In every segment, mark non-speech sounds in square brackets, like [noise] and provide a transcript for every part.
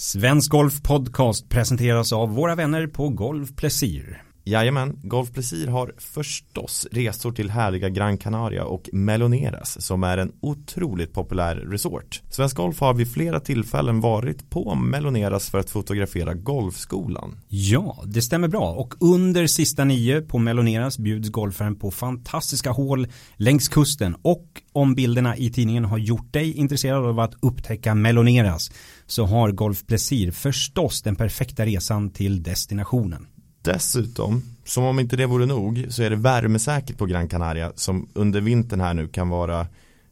Svensk Golf Podcast presenteras av våra vänner på Golf Plesir. Jajamän, Golf Plesir har förstås resor till härliga Gran Canaria och Meloneras som är en otroligt populär resort. Svensk Golf har vid flera tillfällen varit på Meloneras för att fotografera golfskolan. Ja, det stämmer bra och under sista nio på Meloneras bjuds golfaren på fantastiska hål längs kusten och om bilderna i tidningen har gjort dig intresserad av att upptäcka Meloneras så har Golf Plesir förstås den perfekta resan till destinationen. Dessutom, som om inte det vore nog, så är det värmesäkert på Gran Canaria som under vintern här nu kan vara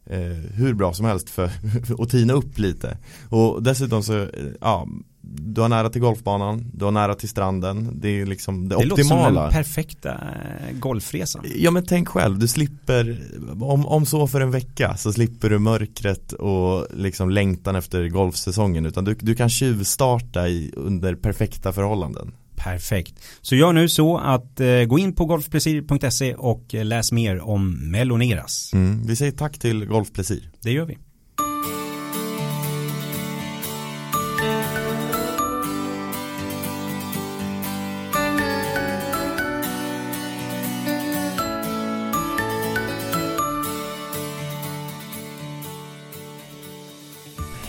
eh, hur bra som helst för [laughs] att tina upp lite. Och dessutom så, eh, ja, du har nära till golfbanan, du har nära till stranden. Det är liksom det, det optimala. Det låter som den perfekta eh, golfresan. Ja men tänk själv, du slipper, om, om så för en vecka så slipper du mörkret och liksom längtan efter golfsäsongen. Utan du, du kan tjuvstarta i, under perfekta förhållanden. Perfekt. Så gör nu så att eh, gå in på golfplesir.se och eh, läs mer om Meloneras. Mm, vi säger tack till Golfplesir. Det gör vi.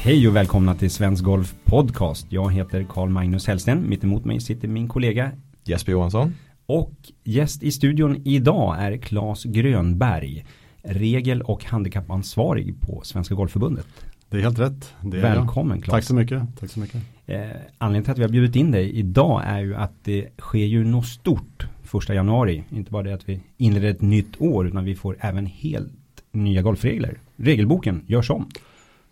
Hej och välkomna till Svensk Golf Podcast. Jag heter Carl Magnus Hellsten. Mitt emot mig sitter min kollega Jesper Johansson. Och gäst i studion idag är Claes Grönberg. Regel och handikappansvarig på Svenska Golfförbundet. Det är helt rätt. Det Välkommen Claes. Tack så mycket. Tack så mycket. Eh, anledningen till att vi har bjudit in dig idag är ju att det sker ju något stort första januari. Inte bara det att vi inleder ett nytt år utan vi får även helt nya golfregler. Regelboken görs om.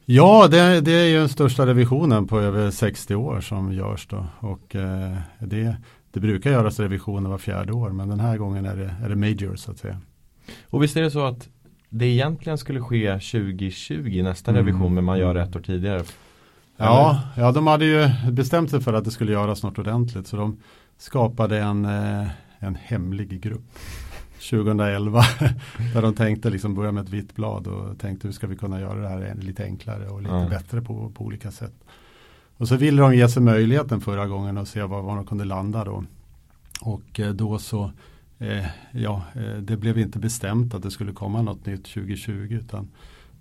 Ja, det, det, är ju den största revisionen på över 60 år som görs då. Och eh, det, det brukar göras revisioner var fjärde år, men den här gången är det, är det major så att säga. Och visst är det så att det egentligen skulle ske 2020 nästa mm. revision, men man gör det ett år tidigare? Ja, ja, de hade ju bestämt sig för att det skulle göras något ordentligt, så de skapade en, eh, en hemlig grupp. 2011 [laughs] där de tänkte liksom börja med ett vitt blad och tänkte hur ska vi kunna göra det här lite enklare och lite mm. bättre på, på olika sätt. Och så ville de ge sig möjligheten förra gången och se var, var de kunde landa då. Och eh, då så eh, ja, eh, det blev inte bestämt att det skulle komma något nytt 2020 utan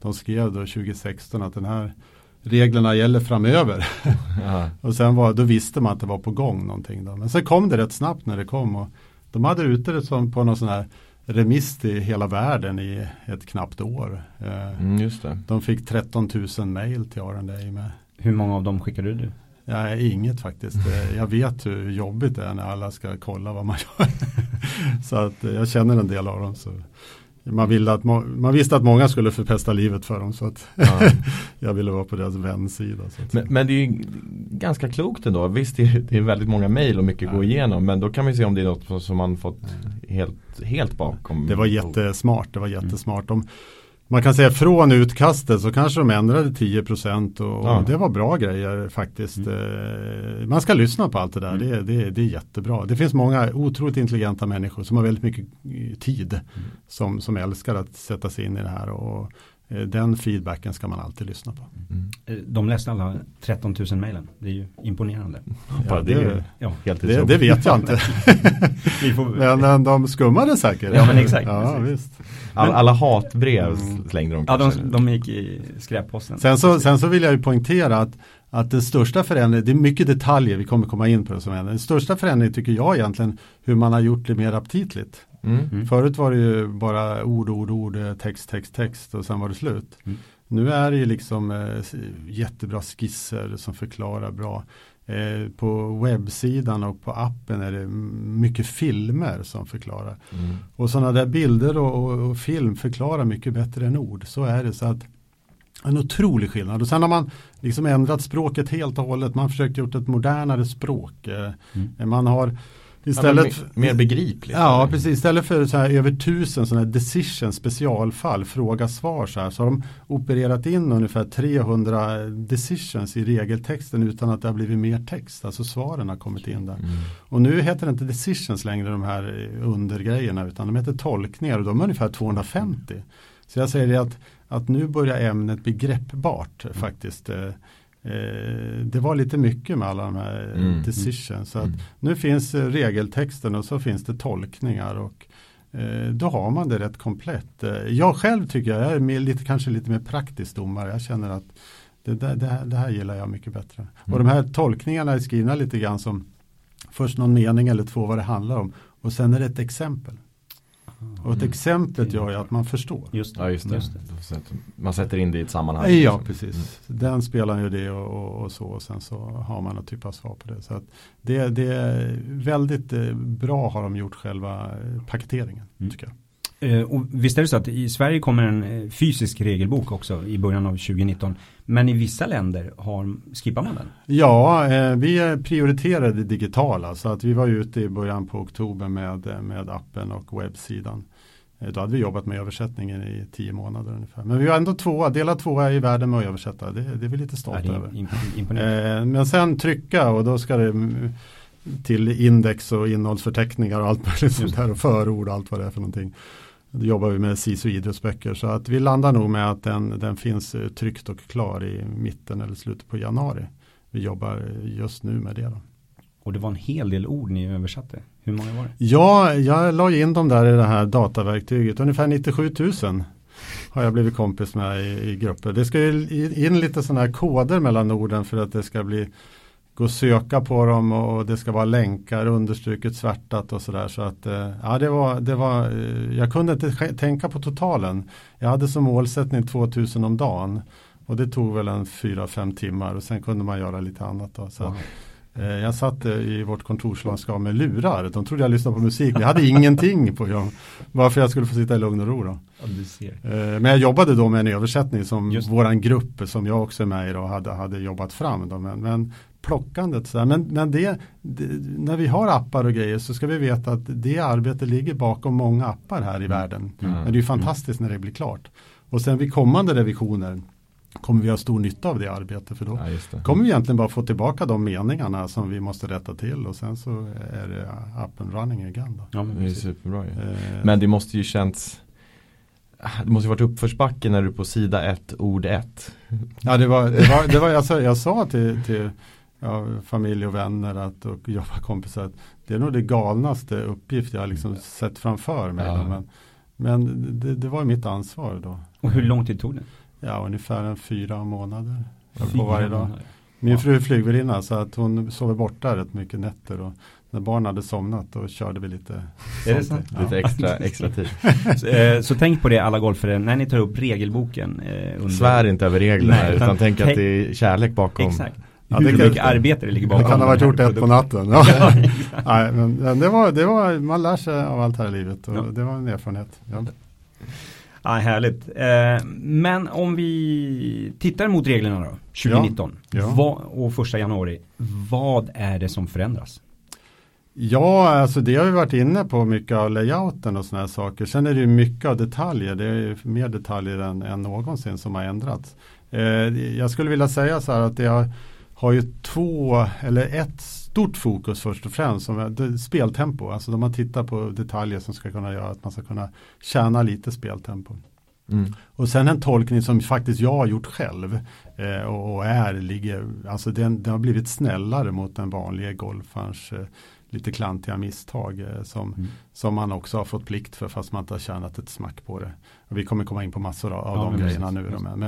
de skrev då 2016 att den här reglerna gäller framöver. [laughs] och sen var, då visste man att det var på gång någonting. Då. Men sen kom det rätt snabbt när det kom. Och de hade ute det som på någon sån här remiss till hela världen i ett knappt år. Eh, mm, just det. De fick 13 000 mail till R&A med. Hur många av dem skickade du? Ja, inget faktiskt. Eh, jag vet hur jobbigt det är när alla ska kolla vad man gör. [laughs] så att eh, jag känner en del av dem. Så man, ville att, man visste att många skulle förpesta livet för dem så att ja. [laughs] jag ville vara på deras vänsida. Men, men, det är ju ganska klokt ändå. Visst det är, det är väldigt många mejl och mycket ja. gå igenom men då kan man ju se om det är något som man fått helt, helt bakom. Det var jättesmart. Det var jättesmart. De, man kan säga från utkastet så kanske de ändrade 10 procent och, ja. det var bra grejer faktiskt. Mm. Eh, man ska lyssna på allt det där, mm. det, det, det är jättebra. Det finns många otroligt intelligenta människor som har väldigt mycket tid mm. som, som älskar att sätta sig in i det här. Och, eh, den feedbacken ska man alltid lyssna på. Mm. Eh, de läste alla 13 000 mejlen. Det är ju imponerande. Ja, det, det, ja. helt det, det vet jag inte. [laughs] får... men de skummade säkert. Ja, men exakt. Ja, visst. All, alla hatbrev mm. slängde de Ja, de, de gick i skräpposten. Sen så, sen så vill jag ju poängtera att, att den största förändringen, det är mycket detaljer, vi kommer komma in på det som händer. Den största förändringen tycker jag egentligen hur man har gjort det mer aptitligt. Mm. Mm. Förut var det ju bara ord, ord, ord, text, text, text och sen var det slut. Mm. Nu är det ju liksom eh, jättebra skisser som förklarar bra. Eh, på webbsidan och på appen är det mycket filmer som förklarar. Mm. Och sådana där bilder och, och, och, film förklarar mycket bättre än ord. Så är det. så att En otrolig skillnad. Och sen har man liksom ändrat språket helt och hållet. Man har försökt gjort ett modernare språk. Eh, mm. Man har Istället, ja, mer, mer begripligt. Ja, precis. Istället för så här över tusen sådana här decision specialfall, fråga svar så här, så har de opererat in ungefär 300 decisions i regeltexten utan att det har blivit mer text. Alltså svaren har kommit in där. Mm. Och nu heter det inte decisions längre de här undergrejerna utan de heter tolkningar och de är ungefär 250. Så jag säger det att, att nu börjar ämnet bli greppbart mm. faktiskt. Eh, eh, det var lite mycket med alla de här Mm. decisions. Så att Mm. nu finns eh, regeltexten och så finns det tolkningar och då har man det rätt komplett. Jag själv tycker jag, jag är mer, lite, kanske lite mer praktisk domare. Jag känner att det, där, det, här, det här gillar jag mycket bättre. Och de här tolkningarna är skrivna lite grann som först någon mening eller två vad det handlar om och sen är det ett exempel. Och ett exemplet gör ju att man förstår. Just det. Ja just det. Just det. Man sätter in det i ett sammanhang. Ja, precis. Den spelar ju det och, och, och så och sen så har man någon typ av svar på det. Så att det, det är väldigt eh, bra har de gjort själva eh, paketeringen, Mm. tycker jag. Eh, och visst är det så att i Sverige kommer en eh, fysisk regelbok också i början av 2019. Men i vissa länder har, skippar man den. Ja, eh, vi prioriterade det digitala så att vi var ute i början på oktober med, med appen och webbsidan. Då hade vi jobbat med översättningen i tio månader ungefär. Men vi var ändå tvåa, delad tvåa i världen med att översätta. Det, det är vi lite stolta över. men sen trycka och då ska det mm, till index och innehållsförteckningar och allt möjligt sånt här och förord och allt vad det är för någonting. Då jobbar vi med SISU idrottsböcker så att vi landar nog med att den, den finns eh, tryckt och klar i mitten eller slutet på januari. Vi jobbar just nu med det. Då. Och det var en hel del ord ni översatte. Hur många var det? Ja, jag la in dem där i det här dataverktyget. Ungefär 97 000 har jag blivit kompis med i, i grupper. Det ska ju in lite sådana här koder mellan orden för att det ska bli gå att söka på dem och det ska vara länkar understruket svärtat och sådär. Så att eh, ja, det var, det var, eh, jag kunde inte tänka på totalen. Jag hade som målsättning 2000 om dagen. Och det tog väl en 4-5 timmar och sen kunde man göra lite annat. Då. Så. Eh, Jag satt i vårt kontorslandskap med lurar. De trodde jag lyssnade på musik. Men jag hade ingenting på dem. Bara för att jag skulle få sitta i lugn och ro. Då. Ja, Men jag jobbade då med en översättning som Just våran grupp som jag också är med i då, hade, hade jobbat fram. Då. Men, men plockandet, så men, men det, det, när vi har appar och grejer så ska vi veta att det arbetet ligger bakom många appar här i världen. Mm. Men det är ju fantastiskt när det blir klart. Och sen vid kommande revisioner kommer vi ha stor nytta av det arbetet. För då Ja, kommer vi egentligen bara få tillbaka de meningarna som vi måste rätta till och sen så är det up and running again. Då. Ja, men Det är superbra ju. Eh, Men det måste ju känts Det måste ju varit uppförsbacke när du på sida ett, ord ett. ja, det var, det var, det var jag, sa, jag sa till, till ja, familj och vänner att, och jobbarkompisar att det är nog det galnaste uppgift jag har liksom sett framför mig. Ja. Men men det, det var ju mitt ansvar då. Och hur lång tid tog det? Ja, ungefär en fyra månader. Fyra på varje dag. månader. Min Ja. fru är flygvärdinna så att hon sover borta rätt mycket nätter och när barnen hade somnat då körde vi lite Är det sånt. sant? Ja. Lite extra, [laughs] extra tid. Så, eh, Så tänk på det alla golfare när ni tar upp regelboken. eh, Under... Svär inte över reglerna Nej, utan, utan tänk att det är kärlek bakom. Exakt. Ja, Hur det kan- mycket arbete det ligger bakom. Det kan ha varit gjort ett på natten. Ja. [laughs] Ja. Nej, men det var, det var, man lär sig av allt här i livet och Ja. det var en erfarenhet. Ja. Ja, härligt. Eh, Men om vi tittar mot reglerna då, 2019 Ja. Vad, och första januari. Vad är det som förändras? ja, alltså det har vi varit inne på mycket av layouten och sådana här saker. Sen är det ju mycket av detaljer. Det är ju mer detaljer än, än någonsin som har ändrats. Eh, jag skulle vilja säga så här att det har, har ju två, eller ett stort fokus först och främst. Som speltempo, alltså de har tittat på detaljer som ska kunna göra att man ska kunna tjäna lite speltempo. Mm. Och sen en tolkning som faktiskt jag har gjort själv eh, och, och är, ligger, alltså den, den har blivit snällare mot den vanliga golfarens eh, lite klantiga misstag eh, som, Mm. som man också har fått plikt för fast man inte har tjänat ett smack på det. Vi kommer komma in på massor av, Ja, de grejerna precis, nu. Då, precis. men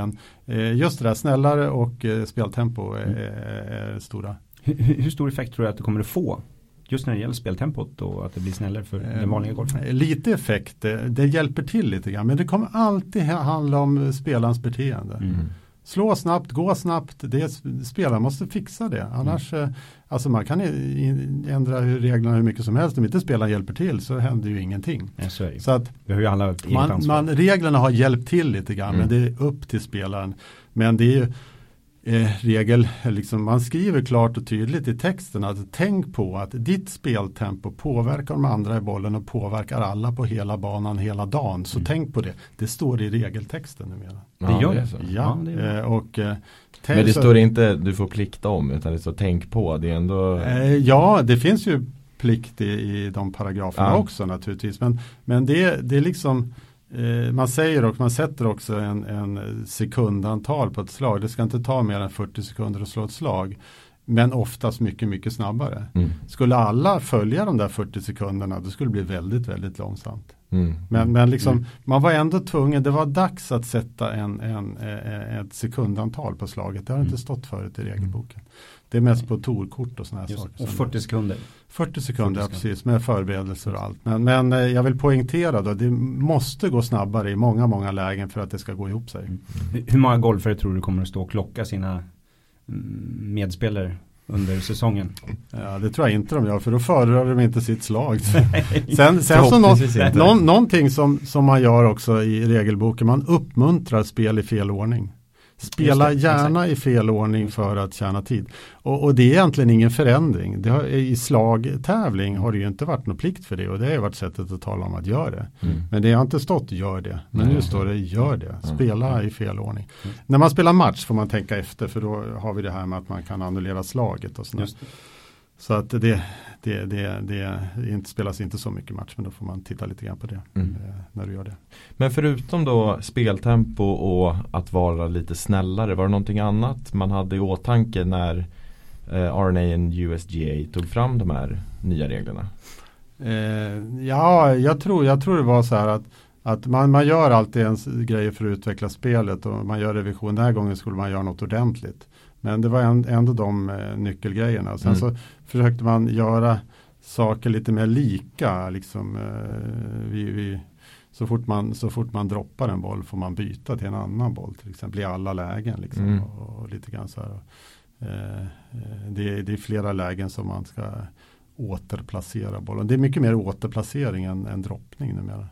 men eh, just det där snällare och eh, speltempo är, Mm. är, stora. Hur, hur stor effekt tror du att det kommer att få? Just när det gäller speltempot och att det blir snällare för den vanliga golfen. Eh, Lite effekt, eh, det hjälper till lite grann. Men det kommer alltid ha- handla om spelarens beteende. Mm. Slå snabbt, gå snabbt. Det, spelaren måste fixa det. Annars, eh, alltså man kan ändra reglerna hur mycket som helst. Om inte spelaren hjälper till så händer ju ingenting. Ja, så. Så att man, man, reglerna har hjälpt till lite grann. Mm. Men det är upp till spelaren. Men det är ju eh, regel, liksom, man skriver klart och tydligt i texten att tänk på att ditt speltempo påverkar de andra i bollen och påverkar alla på hela banan hela dagen. Så Mm. tänk på det. Det står i regeltexten numera. Det gör det. så. Ja, Ja, det eh, och eh, Men det står inte du får plikta om utan det står tänk på. Det är ändå Eh, ja, det finns ju plikt i, i de paragraferna Ja. också naturligtvis. Men, men det, det är liksom man säger och man sätter också en, en sekundantal på ett slag. Det ska inte ta mer än 40 sekunder att slå ett slag. Men oftast mycket, mycket snabbare. Mm. Skulle alla följa de där 40 sekunderna då skulle det bli väldigt, väldigt långsamt. Mm. Men, men liksom, man var ändå tvungen, det var dags att sätta en, en, eh, ett sekundantal på slaget. Det har Mm. inte stått förut i regelboken. Det är mest på torkort och sådana här Just, saker. och som- 40 sekunder. 40 sekunder, 40 ja, precis, med förberedelser och allt. Men, men eh, jag vill poängtera då, det måste gå snabbare i många, många lägen för att det ska gå ihop sig. Hur- Hur många golfare tror du kommer att stå och klocka sina mm, medspelare under säsongen? Ja, det tror jag inte de gör, för då föredrar de inte sitt slag. [laughs] sen sen så nå, Förhoppningsvis inte. någon, någonting som, som man gör också i regelboken, man uppmuntrar spel i fel ordning. Spela gärna i fel ordning för att tjäna tid. Och, och det är egentligen ingen förändring. Det har, I slagtävling har det ju inte varit någon plikt för det och det har ju varit sättet att tala om att göra det. Mm. Men det har inte stått gör det. Men Nej. nu står det gör det. Spela i fel ordning. Mm. När man spelar match får man tänka efter för då har vi det här med att man kan annullera slaget och det. Så att det, det, det, det, spelas inte så mycket match men då får man titta lite grann på det Mm. eh, när du gör det. Men förutom då speltempo och att vara lite snällare, var det någonting annat man hade i åtanke när eh, RNA och USGA tog fram de här nya reglerna? Eh, ja, jag tror, jag tror det var så här att, att man, man gör alltid en s- grejer för att utveckla spelet och man gör revision. Den här gången skulle man göra något ordentligt. Men det var ändå de eh, nyckelgrejerna. Sen Mm. så försökte man göra saker lite mer lika. Liksom, eh, vi, vi, så, fort man, så fort man droppar en boll får man byta till en annan boll till exempel i alla lägen. Liksom, Mm. och, och lite grann så här. Eh, det, det är flera lägen som man ska återplacera bollen. Det är mycket mer återplacering än, än droppning numera.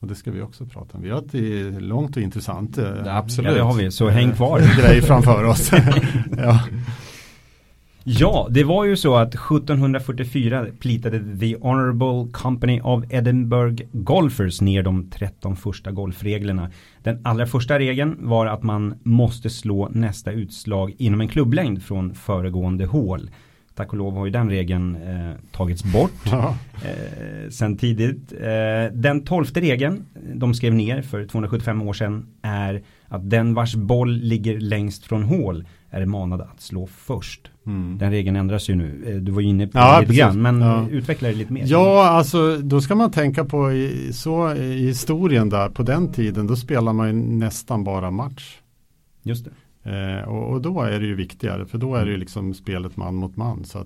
Och det ska vi också prata om. Vi har ett eh, långt och intressant eh, Ja, absolut. Ja, det har vi. Så häng kvar. [laughs] grej framför oss. [laughs] ja. Ja, det var ju så att 1744 plitade The Honorable Company of Edinburgh Golfers ner de 13 första golfreglerna. Den allra första regeln var att man måste slå nästa utslag inom en klubblängd från föregående hål. Tack och lov har ju den regeln eh, tagits bort eh, sen tidigt. Eh, den tolfte regeln de skrev ner för 275 år sedan är att den vars boll ligger längst från hål är manad att slå först. Mm. Den regeln ändras ju nu. Eh, Du var ju inne på Ja, det lite grann, men Ja. utveckla det lite mer. Ja, alltså då ska man tänka på i, så i historien där på den tiden då spelar man ju nästan bara match. Just det. Eh, och, och då är det ju viktigare för då är det ju liksom spelet man mot man. Så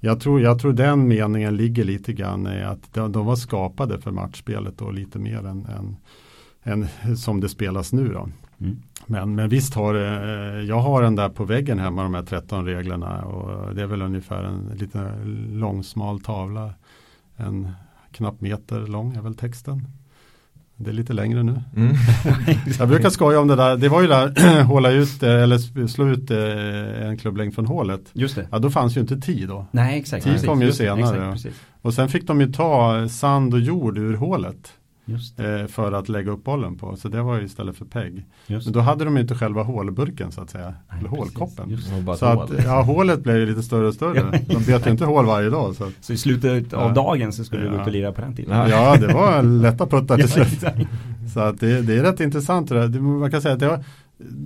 jag, tror, jag tror den meningen ligger lite grann i att de, de var skapade för matchspelet och lite mer än, än, än som det spelas nu då. Mm. Men, men visst har eh, jag har den där på väggen hemma de här 13 reglerna och det är väl ungefär en lite långsmal tavla. En knapp meter lång är väl texten. Det är lite längre nu. Mm. [laughs] Jag brukar skoja om det där. Det var ju där [clears throat] håla ut eh, eller slå ut eh, en klubblängd från hålet. Just det. Ja, då fanns ju inte tid då. Nej, exakt. Tid kom ju senare, Exakt. Och sen fick de ju ta sand och jord ur hålet för att lägga upp bollen på. Så det var ju istället för peg. Men då hade de ju inte själva hålburken så att säga. Nej, eller precis. hålkoppen. Var Så hål. att ja, hålet blev ju lite större och större. De bet ju inte hål varje dag. Så att, Så i slutet av Ja. dagen så skulle du gå ut Ja. och lira på den tiden. Ja. ja, det var lätta puttar till Ja, slut. Så att det, det är rätt intressant det där. Man kan säga att det har,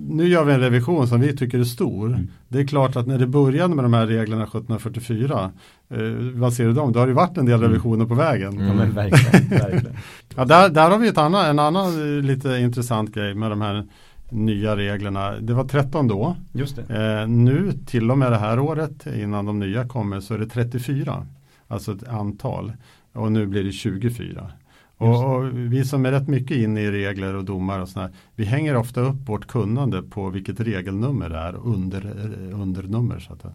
nu gör vi en revision som vi tycker är stor. Mm. Det är klart att när det började med de här reglerna 1744, eh, vad ser du dem? Det har ju varit en del revisioner på vägen. Mm. men verkligen. [laughs] verkligen. Ja, där, där har vi ett annan, en annan eh, lite intressant grej med de här nya reglerna. Det var 13 då. Just det. Eh, nu till och med det här året innan de nya kommer så är det 34. Alltså ett antal. Och nu blir det 24. Och, och vi som är rätt mycket inne i regler och domar och sådär. Vi hänger ofta upp vårt kunnande på vilket regelnummer det är. Under, eh, undernummer så att.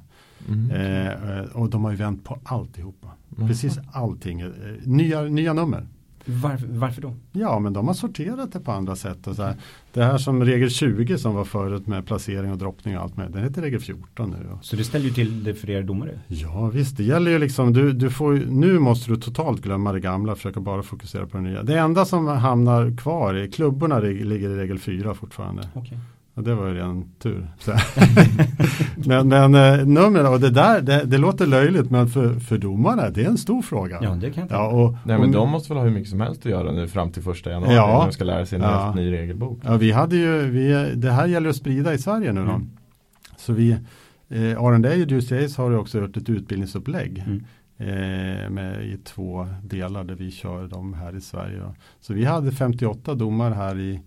Mm. Eh, eh, och de har ju vänt på alltihopa. Jaha. Precis allting. Eh, nya, nya nummer. Varför, varför då? Ja, men de har sorterat det på andra sätt. Och så här. Det här som regel 20 som var förut med placering och droppning och allt med. Den heter regel 14 nu. Så det ställer ju till det för er domare. Ja visst, det gäller ju liksom, du, du får, nu måste du totalt glömma det gamla och försöka bara fokusera på det nya. Det enda som hamnar kvar är klubborna lig- ligger i regel 4 fortfarande. Okej. Och det var ju en tur. [laughs] men men eh, numren och det där, det, det, låter löjligt men för, för domarna det är en stor fråga. Ja, det kan jag ja, och, Nej men de måste väl ha hur mycket som helst att göra nu fram till första januari ja, när de ska lära sig en ja, helt ny regelbok. Ja, vi hade ju, vi, det här gäller att sprida i Sverige nu då. Mm. Så vi, eh, R&A och DCAs har ju också gjort ett utbildningsupplägg. Mm. Eh, med, i två delar där vi kör dem här i Sverige. Då. Så vi hade 58 domar här i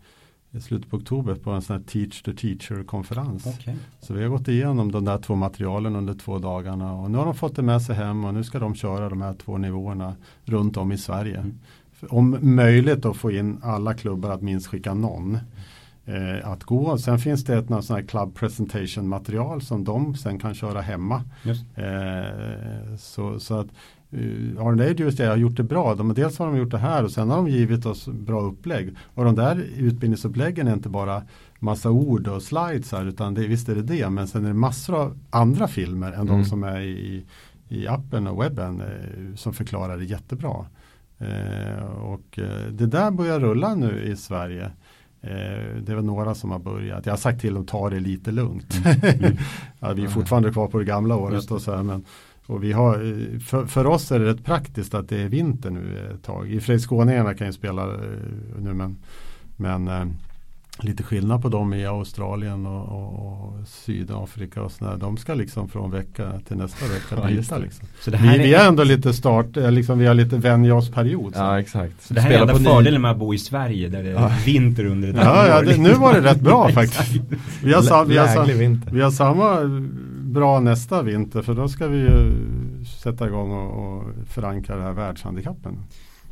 i slutet på oktober på en sån här Teach to Teacher-konferens. Okay. Så vi har gått igenom de där två materialen under två dagarna och nu har de fått det med sig hem och nu ska de köra de här två nivåerna runt om i Sverige. Mm. Om möjligt att få in alla klubbar att minst skicka någon eh, att gå. Sen finns det ett sån här club presentation material som de sen kan köra hemma. Eh, så, så att Uh, just det, har gjort det bra. De, dels har de gjort det här och sen har de givit oss bra upplägg. Och de där utbildningsuppläggen är inte bara massa ord och slides här utan det, visst är det det men sen är det massor av andra filmer än mm. de som är i, i appen och webben eh, som förklarar det jättebra. Eh, och eh, det där börjar rulla nu i Sverige. Det är väl några som har börjat. Jag har sagt till dem att ta det lite lugnt. Mm. Mm. [laughs] ja, vi är fortfarande kvar på det gamla året och så här, men och vi har, för, för oss är det rätt praktiskt att det är vinter nu ett tag. I och för sig skåningarna kan ju spela eh, nu men, men eh, lite skillnad på dem i Australien och, och, och Sydafrika och sådär. De ska liksom från vecka till nästa vecka byta. Liksom. vi, är... vi är ändå lite start, eh, liksom, vi har lite vänja oss period. Så. Ja exakt. Så det här Spela är enda fördelen med att bo i Sverige där det är ja. vinter under ett ja, ja, det, Nu var det rätt bra [laughs] faktiskt. Vi har, sa, vi, har, vi har samma bra nästa vinter för då ska vi ju sätta igång och, och förankra det här världshandikappen.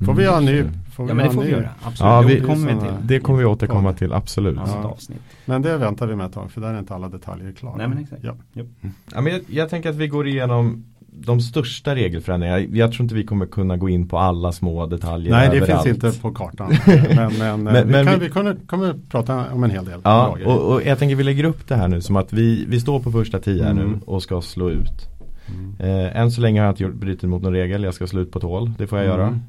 Får vi göra en ny? Får vi ja men det får vi göra. Absolut. Ja, vi, det, kommer till. det kommer vi återkomma till, absolut. Ja. Men det väntar vi med ett tag för där är inte alla detaljer klara. Nej men exakt. Ja. Ja. men jag, jag tänker att vi går igenom de största regelförändringarna. Jag tror inte vi kommer kunna gå in på alla små detaljer Nej, det överallt. finns inte på kartan. [laughs] men, men, men, vi, kan, vi, vi kommer, kommer prata om en hel del. Ja, och, och, jag tänker vi lägger upp det här nu som att vi, vi står på första tio mm. nu och ska slå ut. Mm. Eh, än så länge har jag inte brutit mot någon regel. Jag ska slå ut på tål. Det får jag mm. göra.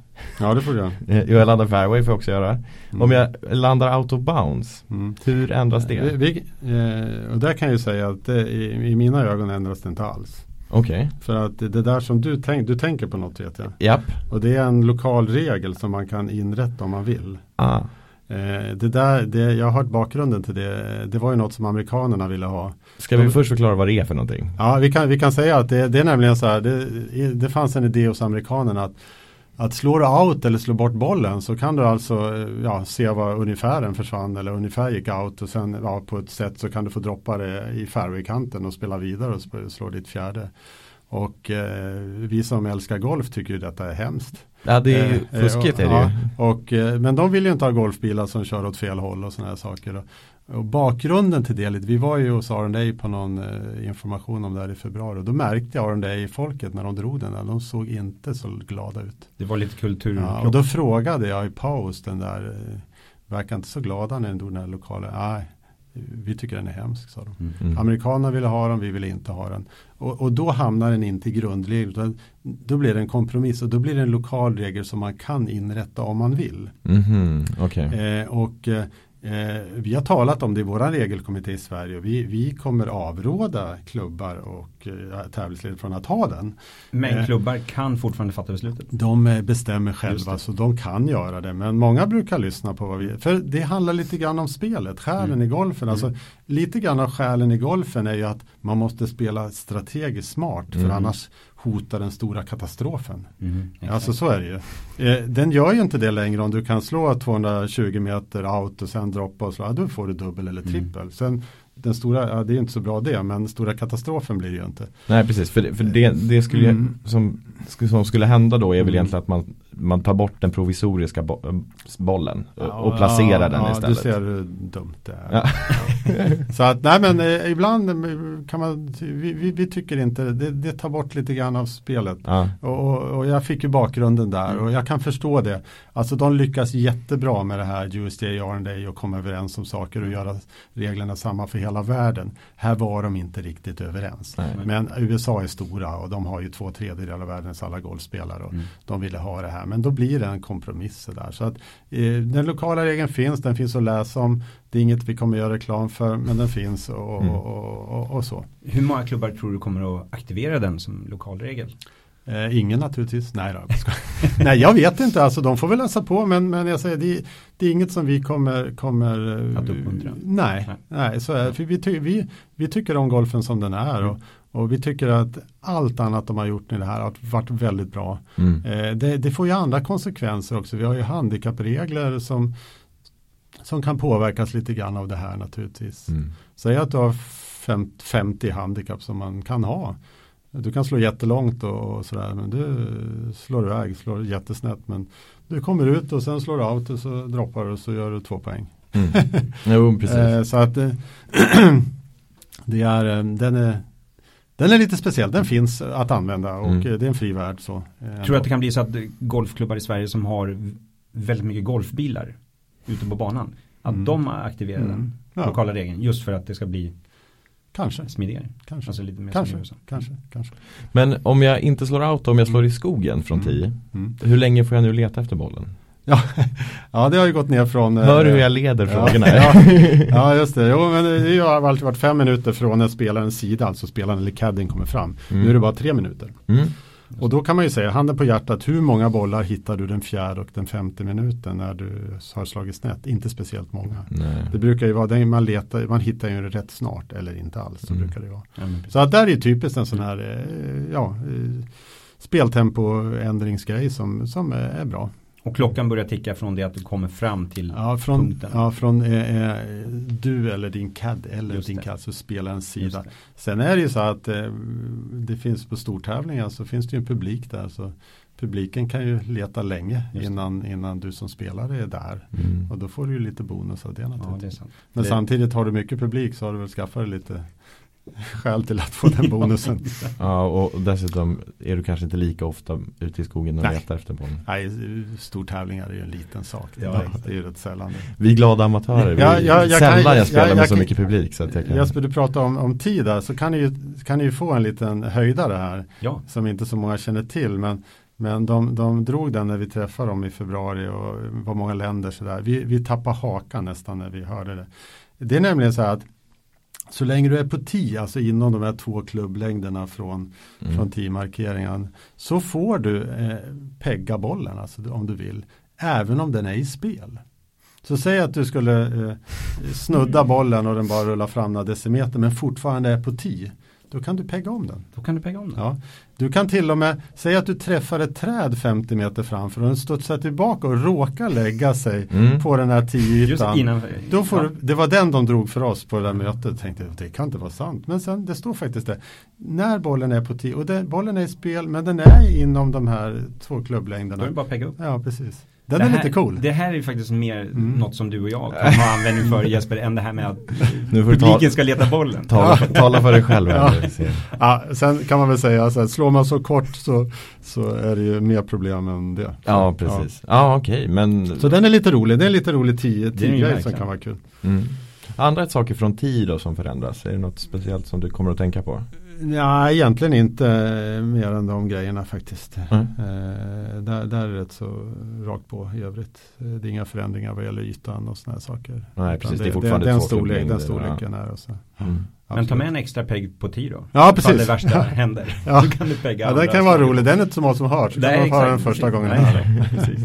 Ja det får du göra. [laughs] Eh, jag laddar fairway får jag också göra. Mm. Om jag landar out of bounds. Mm. Hur ändras det? Vi, vi, eh, och där kan jag ju säga att det, i, i, mina ögon ändras det inte alls. Okej. Okay. För att det där som du, tänk, du tänker på något vet jag. Japp. Och det är en lokal regel som man kan inrätta om man vill. Ah. Eh, det där, det, jag har hört bakgrunden till det. Det var ju något som amerikanerna ville ha. Ska vi först förklara vad det är för någonting? Ja, vi kan, vi kan säga att det, det är nämligen så här. Det, det fanns en idé hos amerikanerna att att slår du out eller slår bort bollen så kan du alltså ja, se vad ungefären försvann eller ungefär gick out och sen ja, på ett sätt så kan du få droppa det i fairwaykanten och spela vidare och slå ditt fjärde. Och eh, vi som älskar golf tycker ju detta är hemskt. Ja det är ju eh, fuskigt är det ja, ju. Och, eh, men de vill ju inte ha golfbilar som kör åt fel håll och sådana här saker. Och bakgrunden till det, vi var ju hos R&A på någon eh, information om det här i februari och då märkte jag R&A folket när de drog den där, de såg inte så glada ut. Det var lite kultur. Ja, och då frågade jag i paus den där, eh, verkar inte så glada när den drog den här lokalen. Nej, vi tycker den är hemsk, sa de. Mm. mm. Amerikanerna ville ha den, vi ville inte ha den. Och, och då hamnar den inte i grundregel. Då blir det en kompromiss och då blir det en lokal regel som man kan inrätta om man vill. Mm. Okay. Eh, och Eh, vi har talat om det i vår regelkommitté i Sverige och vi, vi kommer avråda klubbar och eh, tävlingsledare från att ha den. Men eh, klubbar kan fortfarande fatta beslutet? De eh, bestämmer själva så de kan göra det. Men många brukar lyssna på vad vi, för det handlar lite grann om spelet, själen mm. i golfen. Alltså, mm. Lite grann av själen i golfen är ju att man måste spela strategiskt smart för mm. annars hotar den stora katastrofen. Mm, alltså så är det ju. Eh, den gör ju inte det längre om du kan slå 220 meter out och sen droppa och slå, ja, då får du dubbel eller mm. trippel. Mm. Sen den stora, ja, det är inte så bra det, men stora katastrofen blir det ju inte. Nej precis, för, det, för det, det skulle, mm. som, som skulle hända då är väl mm. egentligen att man man tar bort den provisoriska bo bollen ja, och placerar ja, den ja, istället. Du ser hur dumt det är. Ja. [laughs] Så att nej men eh, ibland eh, kan man, vi, vi, vi tycker inte, det, det, tar bort lite grann av spelet. Och, och, och, jag fick ju bakgrunden där mm. och jag kan förstå det. Alltså de lyckas jättebra med det här USDA, R&A och komma överens om saker och göra reglerna samma för hela världen. Här var de inte riktigt överens. Nej. Men USA är stora och de har ju två tredjedelar av världens alla golfspelare och mm. de ville ha det här här. Men då blir det en kompromiss där. Så att eh, den lokala regeln finns, den finns att läsa om. Det är inget vi kommer göra reklam för, men den finns och, Mm. och, och, och så. Hur många klubbar tror du kommer att aktivera den som lokalregel? Eh, ingen naturligtvis. Nej, då, jag. [laughs] Nej, jag vet inte. Alltså, de får väl läsa på. Men, men jag säger, det, det är inget som vi kommer, kommer Att uppmuntra? Nej, Nej. nej. så är. För vi, ty, vi, vi tycker om golfen som den är. Mm. Och, och vi tycker att allt annat de har gjort i det här har varit väldigt bra. Mm. Eh, det, det får ju andra konsekvenser också. Vi har ju handikappregler som, som kan påverkas lite grann av det här naturligtvis. Mm. Säg att du har fem, 50 handikapp som man kan ha. Du kan slå jättelångt och, och sådär men du slår iväg, slår jättesnätt men du kommer ut och sen slår du out och så droppar du och så gör du två poäng. Mm. Jo, precis. [laughs] Eh, så att eh, [clears throat] det är, den är den är lite speciell, den finns att använda och Mm. eh, det är en fri värld. Så, eh, Tror du att det kan bli så att golfklubbar i Sverige som har väldigt mycket golfbilar ute på banan, att Mm. de aktiverar Mm. den Ja. lokala regeln just för att det ska bli Kanske, smidigare? kanske, Alltså lite mer kanske, kanske, kanske. Men om jag inte slår out, om jag slår i skogen från Mm. 10 Mm. Hur länge får jag nu leta efter bollen? Ja, [laughs] ja, det har ju gått ner från eh, Hör du hur jag leder ja, frågorna? ja, [laughs] ja, just det. Jo, men det har alltid varit fem minuter från när spelarens sida, alltså spelaren eller cadden kommer fram. Mm. Nu är det bara tre minuter. Mm. Och då kan man ju säga, handen på hjärtat, hur många bollar hittar du den fjärde och den femte minuten när du har slagit snett? Inte speciellt många. Nej. Det brukar ju vara, det man, letar, man hittar ju rätt snart eller inte alls. Så Mm. brukar det vara. Precis. Så att där är ju typiskt en sån här eh, ja, eh, speltempoändringsgrej som, som är bra. Och klockan börjar ticka från det att du kommer fram till Ja, från, punkten. ja, från eh, eh, du eller din CAD eller Just din. CAD, så spelarens Just sida. Sen är det ju så att eh, det finns på stortävlingar så finns det ju en publik där. Så publiken kan ju leta länge innan, innan du som spelare är där. Mm. Och då får du ju lite bonus av det Ja, det är naturligtvis. sant. Men det- samtidigt har du mycket publik så har du väl skaffat dig lite [laughs] skäl till att få den bonusen. [laughs] Ja, och dessutom är du kanske inte lika ofta ute i skogen och Nej. letar efter bollen. Nej, stortävlingar är ju en liten sak. Ja, det, är ju rätt sällan. Vi är glada amatörer, vi, Ja, ja, jag sällan kan- jag spelar ja, med jag så kan- mycket publik. Så att jag kan... Jesper, du pratar om, om tid där så kan ni, ju, kan ni ju få en liten höjdare här. Ja, som inte så många känner till. Men, men de, de drog den när vi träffade dem i februari och var många länder sådär. Vi, vi tappade hakan nästan när vi hörde det. Det är nämligen så här att så länge du är på 10, alltså inom de här två klubblängderna från, Mm. från 10-markeringen så får du eh, pegga bollen alltså, om du vill. Även om den är i spel. Så säg att du skulle eh, snudda bollen och den bara rullar fram några decimeter men fortfarande är på 10. Då kan du pegga om den. då kan du pegga om den. Ja. Du kan till och med säga att du träffar ett träd 50 meter framför och den studsar tillbaka och råkar lägga sig Mm. på den här Just 10-ytan. innanför. Då får ja. du, det var den de drog för oss på det där mötet. Tänkte det kan inte vara sant. Men sen det står faktiskt det. När bollen är på 10 och det, bollen är i spel men den är inom de här två Då är klubblängderna. det bara att pegga upp. Ja precis. Den det är här, lite cool. Det här är faktiskt mer Mm. något som du och jag kan ha användning för [laughs] Jesper än det här med att du ta, publiken ska leta bollen. tala, tala för dig själv. Ja. Ja, sen kan man väl säga så här, slår man så kort så, så är det ju mer problem än det. Ja, precis. Ja, okej, men Så den är lite rolig. Det är en lite rolig 10 Det är den ju grej som kan vara kul. mm. andra saker från tid då som förändras. Är det något speciellt som du kommer att tänka på? Ja, egentligen inte eh, mer än de grejerna faktiskt. Mm. Eh, där, där är det rätt så rakt på i övrigt. Eh, det är inga förändringar vad gäller ytan och sådana här saker. Nej, precis. Det är fortfarande den, två storlek, den storleken är och så. Mm. Men ta med en extra pegg på 10 då. Ja, Ifall det precis. värsta [laughs] händer. [laughs] Ja. Då kan du pegga Ja, den andra kan vara rolig. Den är inte så många som hört. Så Nej, kan man få den första gången Nej. [laughs] Precis.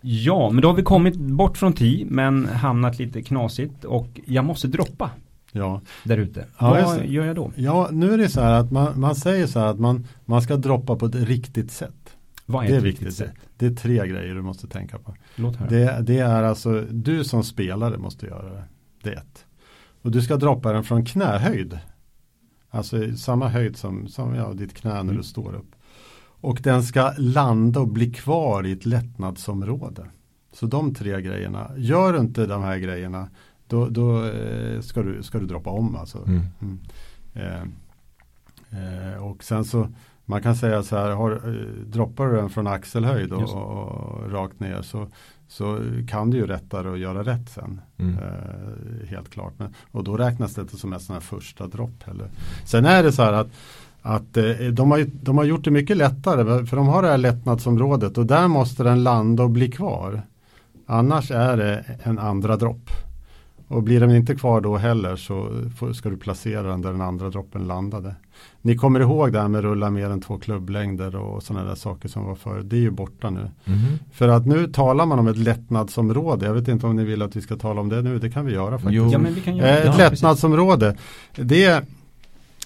Ja, men då har vi kommit bort från 10 men hamnat lite knasigt och jag måste droppa Ja. där ute. Ja, Vad gör jag då? ja, nu är det så här att man, man säger så här att man, man ska droppa på ett riktigt sätt. Vad är, Det är ett viktigt. riktigt sätt? Det är tre grejer du måste tänka på. Låt höra. Det, det är alltså, du som spelare måste göra det. Det är ett. Och du ska droppa den från knähöjd. Alltså samma höjd som, som ja, ditt knä när Mm. du står upp. Och den ska landa och bli kvar i ett lättnadsområde. Så de tre grejerna. Gör du inte de här grejerna då, då eh, ska, du, ska du droppa om alltså. Mm. Mm. Eh, eh, och sen så man kan säga så här, har, eh, droppar du den från axelhöjd och, och, och rakt ner så, så kan du ju rättare och göra rätt sen. Mm. Eh, helt klart. Men, och då räknas det inte som en sån här första dropp heller. Sen är det så här att, att eh, de, har, de har gjort det mycket lättare för de har det här lättnadsområdet och där måste den landa och bli kvar. Annars är det en andra dropp. Och blir den inte kvar då heller så ska du placera den där den andra droppen landade. Ni kommer ihåg det här med rulla mer än två klubblängder och sådana där saker som var förr. Det är ju borta nu. Mm. För att nu talar man om ett lättnadsområde. Jag vet inte om ni vill att vi ska tala om det nu. Det kan vi göra faktiskt. Jo. Ja, men vi kan göra. Eh, ett ja, lättnadsområde. Det,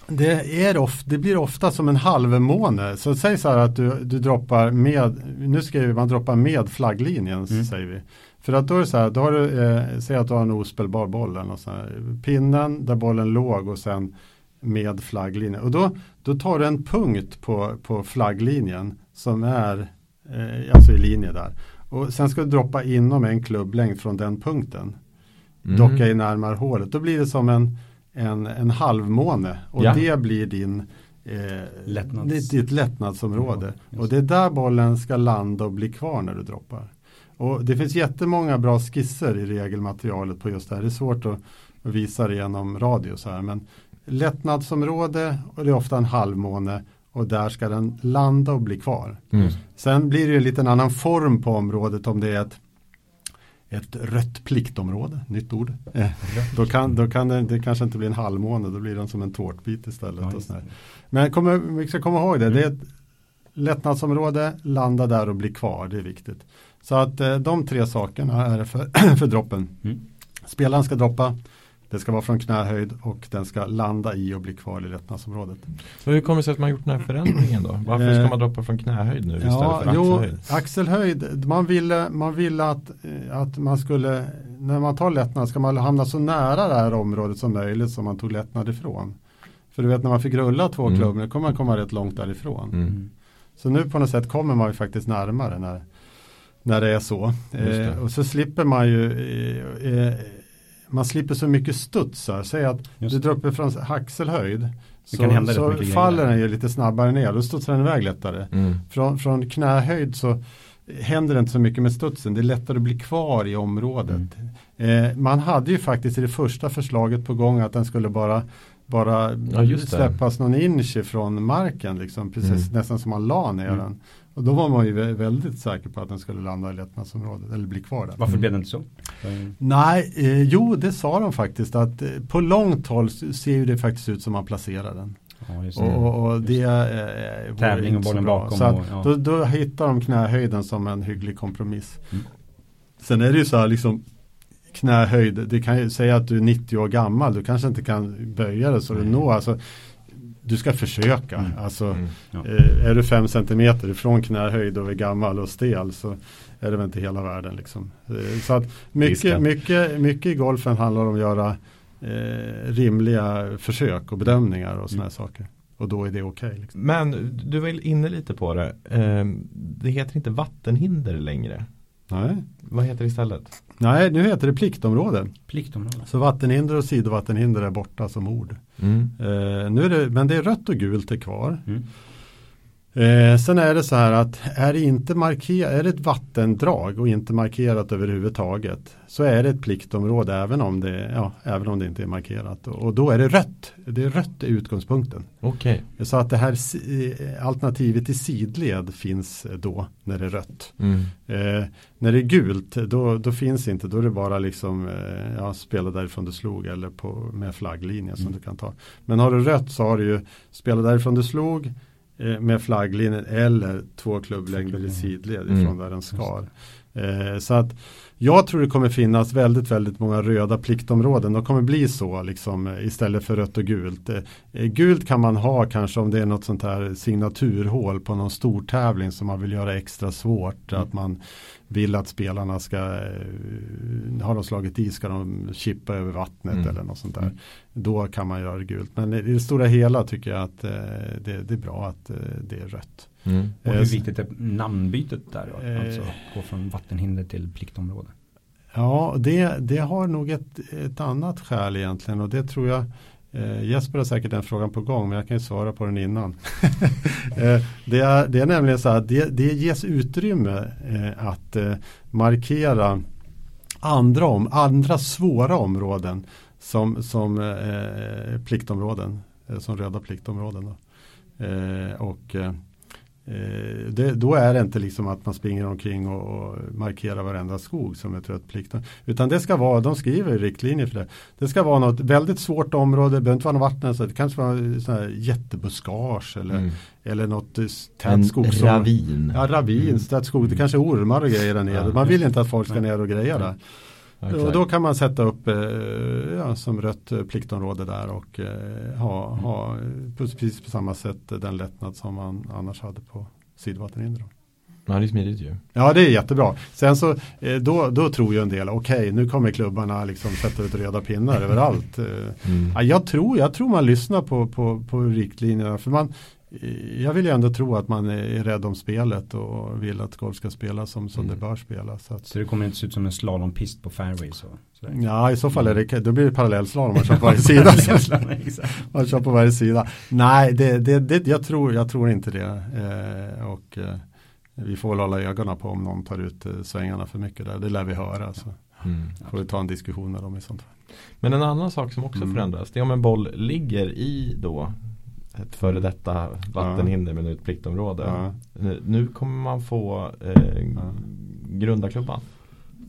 det, är of, det blir ofta som en halvmåne. Så säg så här att du, du droppar med, nu skriver man droppa med flagglinjen, mm. säger vi. För att då är det så här, då har du, eh, säg att du har en ospelbar boll, och så här, pinnen där bollen låg och sen med flagglinjen. Och då, då tar du en punkt på, på flagglinjen som är eh, alltså i linje där. Och sen ska du droppa inom en klubblängd från den punkten. Mm. Docka i närmare hålet. Då blir det som en, en, en halvmåne. Och ja. det blir din eh, Lättnads. ditt lättnadsområde. Ja, och det är där bollen ska landa och bli kvar när du droppar. Och det finns jättemånga bra skisser i regelmaterialet på just det här. Det är svårt att, visa det genom radio så här. Men lättnadsområde och det är ofta en halvmåne och där ska den landa och bli kvar. Mm. Sen blir det en liten annan form på området om det är ett ett rött pliktområde, nytt ord. Eh, [laughs] då kan, då kan det, det kanske inte bli en halvmåne, då blir den som en tårtbit istället. Ja, och sådär. Men kommer, vi ska komma ihåg det, det är ett lättnadsområde, landa där och bli kvar, det är viktigt. Så att eh, de tre sakerna är för, [clears throat] för droppen. Mm. Spelaren ska droppa, det ska vara från knähöjd och den ska landa i och bli kvar i lättnadsområdet. Så hur kommer det sig att man gjort den här förändringen då? Varför ska eh, man droppa från knähöjd nu istället ja, för axelhöjd? Jo, axelhöjd, man ville, man ville att, eh, att man skulle, när man tar lättnad ska man hamna så nära det här området som möjligt som man tog lättnad ifrån. För du vet när man fick rulla två mm. klubbor kommer man komma rätt långt därifrån. Mm. Så nu på något sätt kommer man ju faktiskt närmare när, när det är så. Det. Eh, och så slipper man ju eh, eh, man slipper så mycket studsar. Säg att Just. du drar upp från axelhöjd. Så, så faller den ju lite snabbare ner. Då studsar den iväg lättare. Mm. Från, från knähöjd så händer det inte så mycket med studsen. Det är lättare att bli kvar i området. Mm. Eh, man hade ju faktiskt i det första förslaget på gång att den skulle bara bara ja, släppas någon inch ifrån marken liksom, precis mm. nästan som man la ner mm. den. Och då var man ju väldigt säker på att den skulle landa i lättnadsområdet eller bli kvar där. Varför blev det inte så? Nej, eh, jo det sa de faktiskt att eh, på långt håll ser det faktiskt ut som man placerar den. Ja, och, och, och, det eh, Tävling och bollen bakom. Så och, ja. då, då hittar de knähöjden som en hygglig kompromiss. Mm. Sen är det ju så här liksom knähöjd, det kan ju säga att du är 90 år gammal, du kanske inte kan böja dig så du når. Alltså, du ska försöka. Mm. Alltså, mm. Ja. Eh, är du fem centimeter ifrån knähöjd och är gammal och stel så är det väl inte hela världen. Liksom. Eh, så att mycket, mycket, mycket i golfen handlar om att göra eh, rimliga försök och bedömningar och sådana mm. saker. Och då är det okej. Okay, liksom. Men du var inne lite på det. Eh, det heter inte vattenhinder längre. Nej. Vad heter det istället? Nej, nu heter det pliktområde. Pliktområde. Så vattenhinder och sidovattenhinder är borta som ord. Mm. Eh, nu är det, men det är rött och gult är kvar. Mm. Eh, sen är det så här att är det inte markerat, är det ett vattendrag och inte markerat överhuvudtaget så är det ett pliktområde även om det, ja, även om det inte är markerat. Och, och då är det rött. Det är rött i utgångspunkten. Okay. Så att det här alternativet i sidled finns då när det är rött. Mm. Eh, när det är gult då, då finns inte, då är det bara liksom eh, ja, spela därifrån du slog eller på, med flagglinjen som mm. du kan ta. Men har du rött så har du ju spela därifrån du slog Eh, med flagglinjen eller två klubblängder i sidled ifrån mm. där den skar. Eh, så att jag tror det kommer finnas väldigt, väldigt många röda pliktområden. De kommer bli så liksom istället för rött och gult. Eh, gult kan man ha kanske om det är något sånt här signaturhål på någon stor tävling som man vill göra extra svårt. Mm. Att man vill att spelarna ska, eh, har de slagit i ska de chippa över vattnet mm. eller något sånt där. Mm. Då kan man göra det gult. Men i det stora hela tycker jag att det, det är bra att det är rött. Mm. Och hur viktigt är namnbytet där då? Alltså gå från vattenhinder till pliktområde. Ja, det, det har nog ett, ett annat skäl egentligen och det tror jag eh, Jesper har säkert den frågan på gång men jag kan ju svara på den innan. [laughs] eh, det, är, det är nämligen så att det, det ges utrymme eh, att eh, markera andra, om, andra svåra områden som, som eh, pliktområden, eh, som röda pliktområden. Då. Eh, och eh, Eh, det, då är det inte liksom att man springer omkring och, och markerar varenda skog som ett rött. Utan det ska vara, de skriver riktlinjer för det. Det ska vara något väldigt svårt område, det behöver inte vara något vatten, så det kanske vara sån här jättebuskage eller, mm. eller något tät skog. En ravin. Ja, ravin, mm. tät skog. Det kanske är ormar och grejer där nere. Ja, man vill inte att folk ska ner och greja där. Okay. Och då kan man sätta upp eh, ja, som rött pliktområde där och eh, ha, ha precis på samma sätt den lättnad som man annars hade på sidvattenhinder. Ja det är smidigt ju. Ja det är jättebra. Sen så eh, då, då tror ju en del, okej okay, nu kommer klubbarna liksom sätta ut röda pinnar överallt. Mm. Ja, jag, tror, jag tror man lyssnar på, på, på riktlinjerna. För man, jag vill ju ändå tro att man är rädd om spelet och vill att golf ska spelas som, som mm. det bör spelas. Så, att, så det kommer inte se ut som en slalompist på fairway? Så, ja, i så fall är det, då blir det parallellslalom man kör på varje sida. [laughs] man kör på varje sida. Nej, det, det, det, jag, tror, jag tror inte det. Eh, och eh, vi får väl hålla ögonen på om någon tar ut eh, svängarna för mycket där. Det lär vi höra. Så. Mm. Får vi ta en diskussion med dem i sånt fall. Men en annan sak som också mm. förändras, det är om en boll ligger i då ett före detta vattenhinder med ett pliktområde. Nu kommer man få eh, grunda klubban.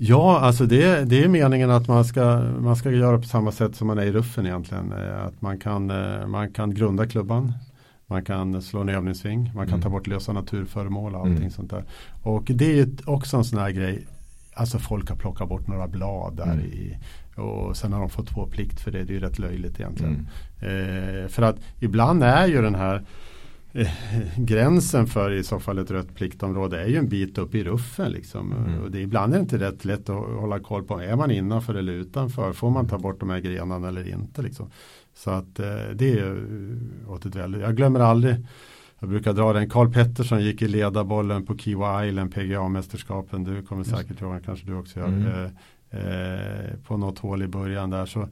Ja, alltså det, det är meningen att man ska, man ska göra på samma sätt som man är i ruffen egentligen. Eh, att man kan, eh, man kan grunda klubban. Man kan slå en övningssving. Man kan mm. ta bort lösa naturföremål och allting mm. sånt där. Och det är också en sån här grej. Alltså folk har plockat bort några blad där mm. i och sen har de fått två plikt för det. Det är ju rätt löjligt egentligen. Mm. Eh, för att ibland är ju den här eh, gränsen för i så fall ett rött pliktområde är ju en bit upp i ruffen. Liksom. Mm. Och det, ibland är det inte rätt lätt att hålla koll på. Är man innanför eller utanför? Får man ta bort de här grenarna eller inte? Liksom. Så att eh, det är åt ett väldigt. Jag glömmer aldrig jag brukar dra den. Karl Pettersson gick i ledarbollen på Kiwa Island PGA-mästerskapen. Du kommer säkert ihåg, kanske du också gör. Mm. Eh, på något hål i början där så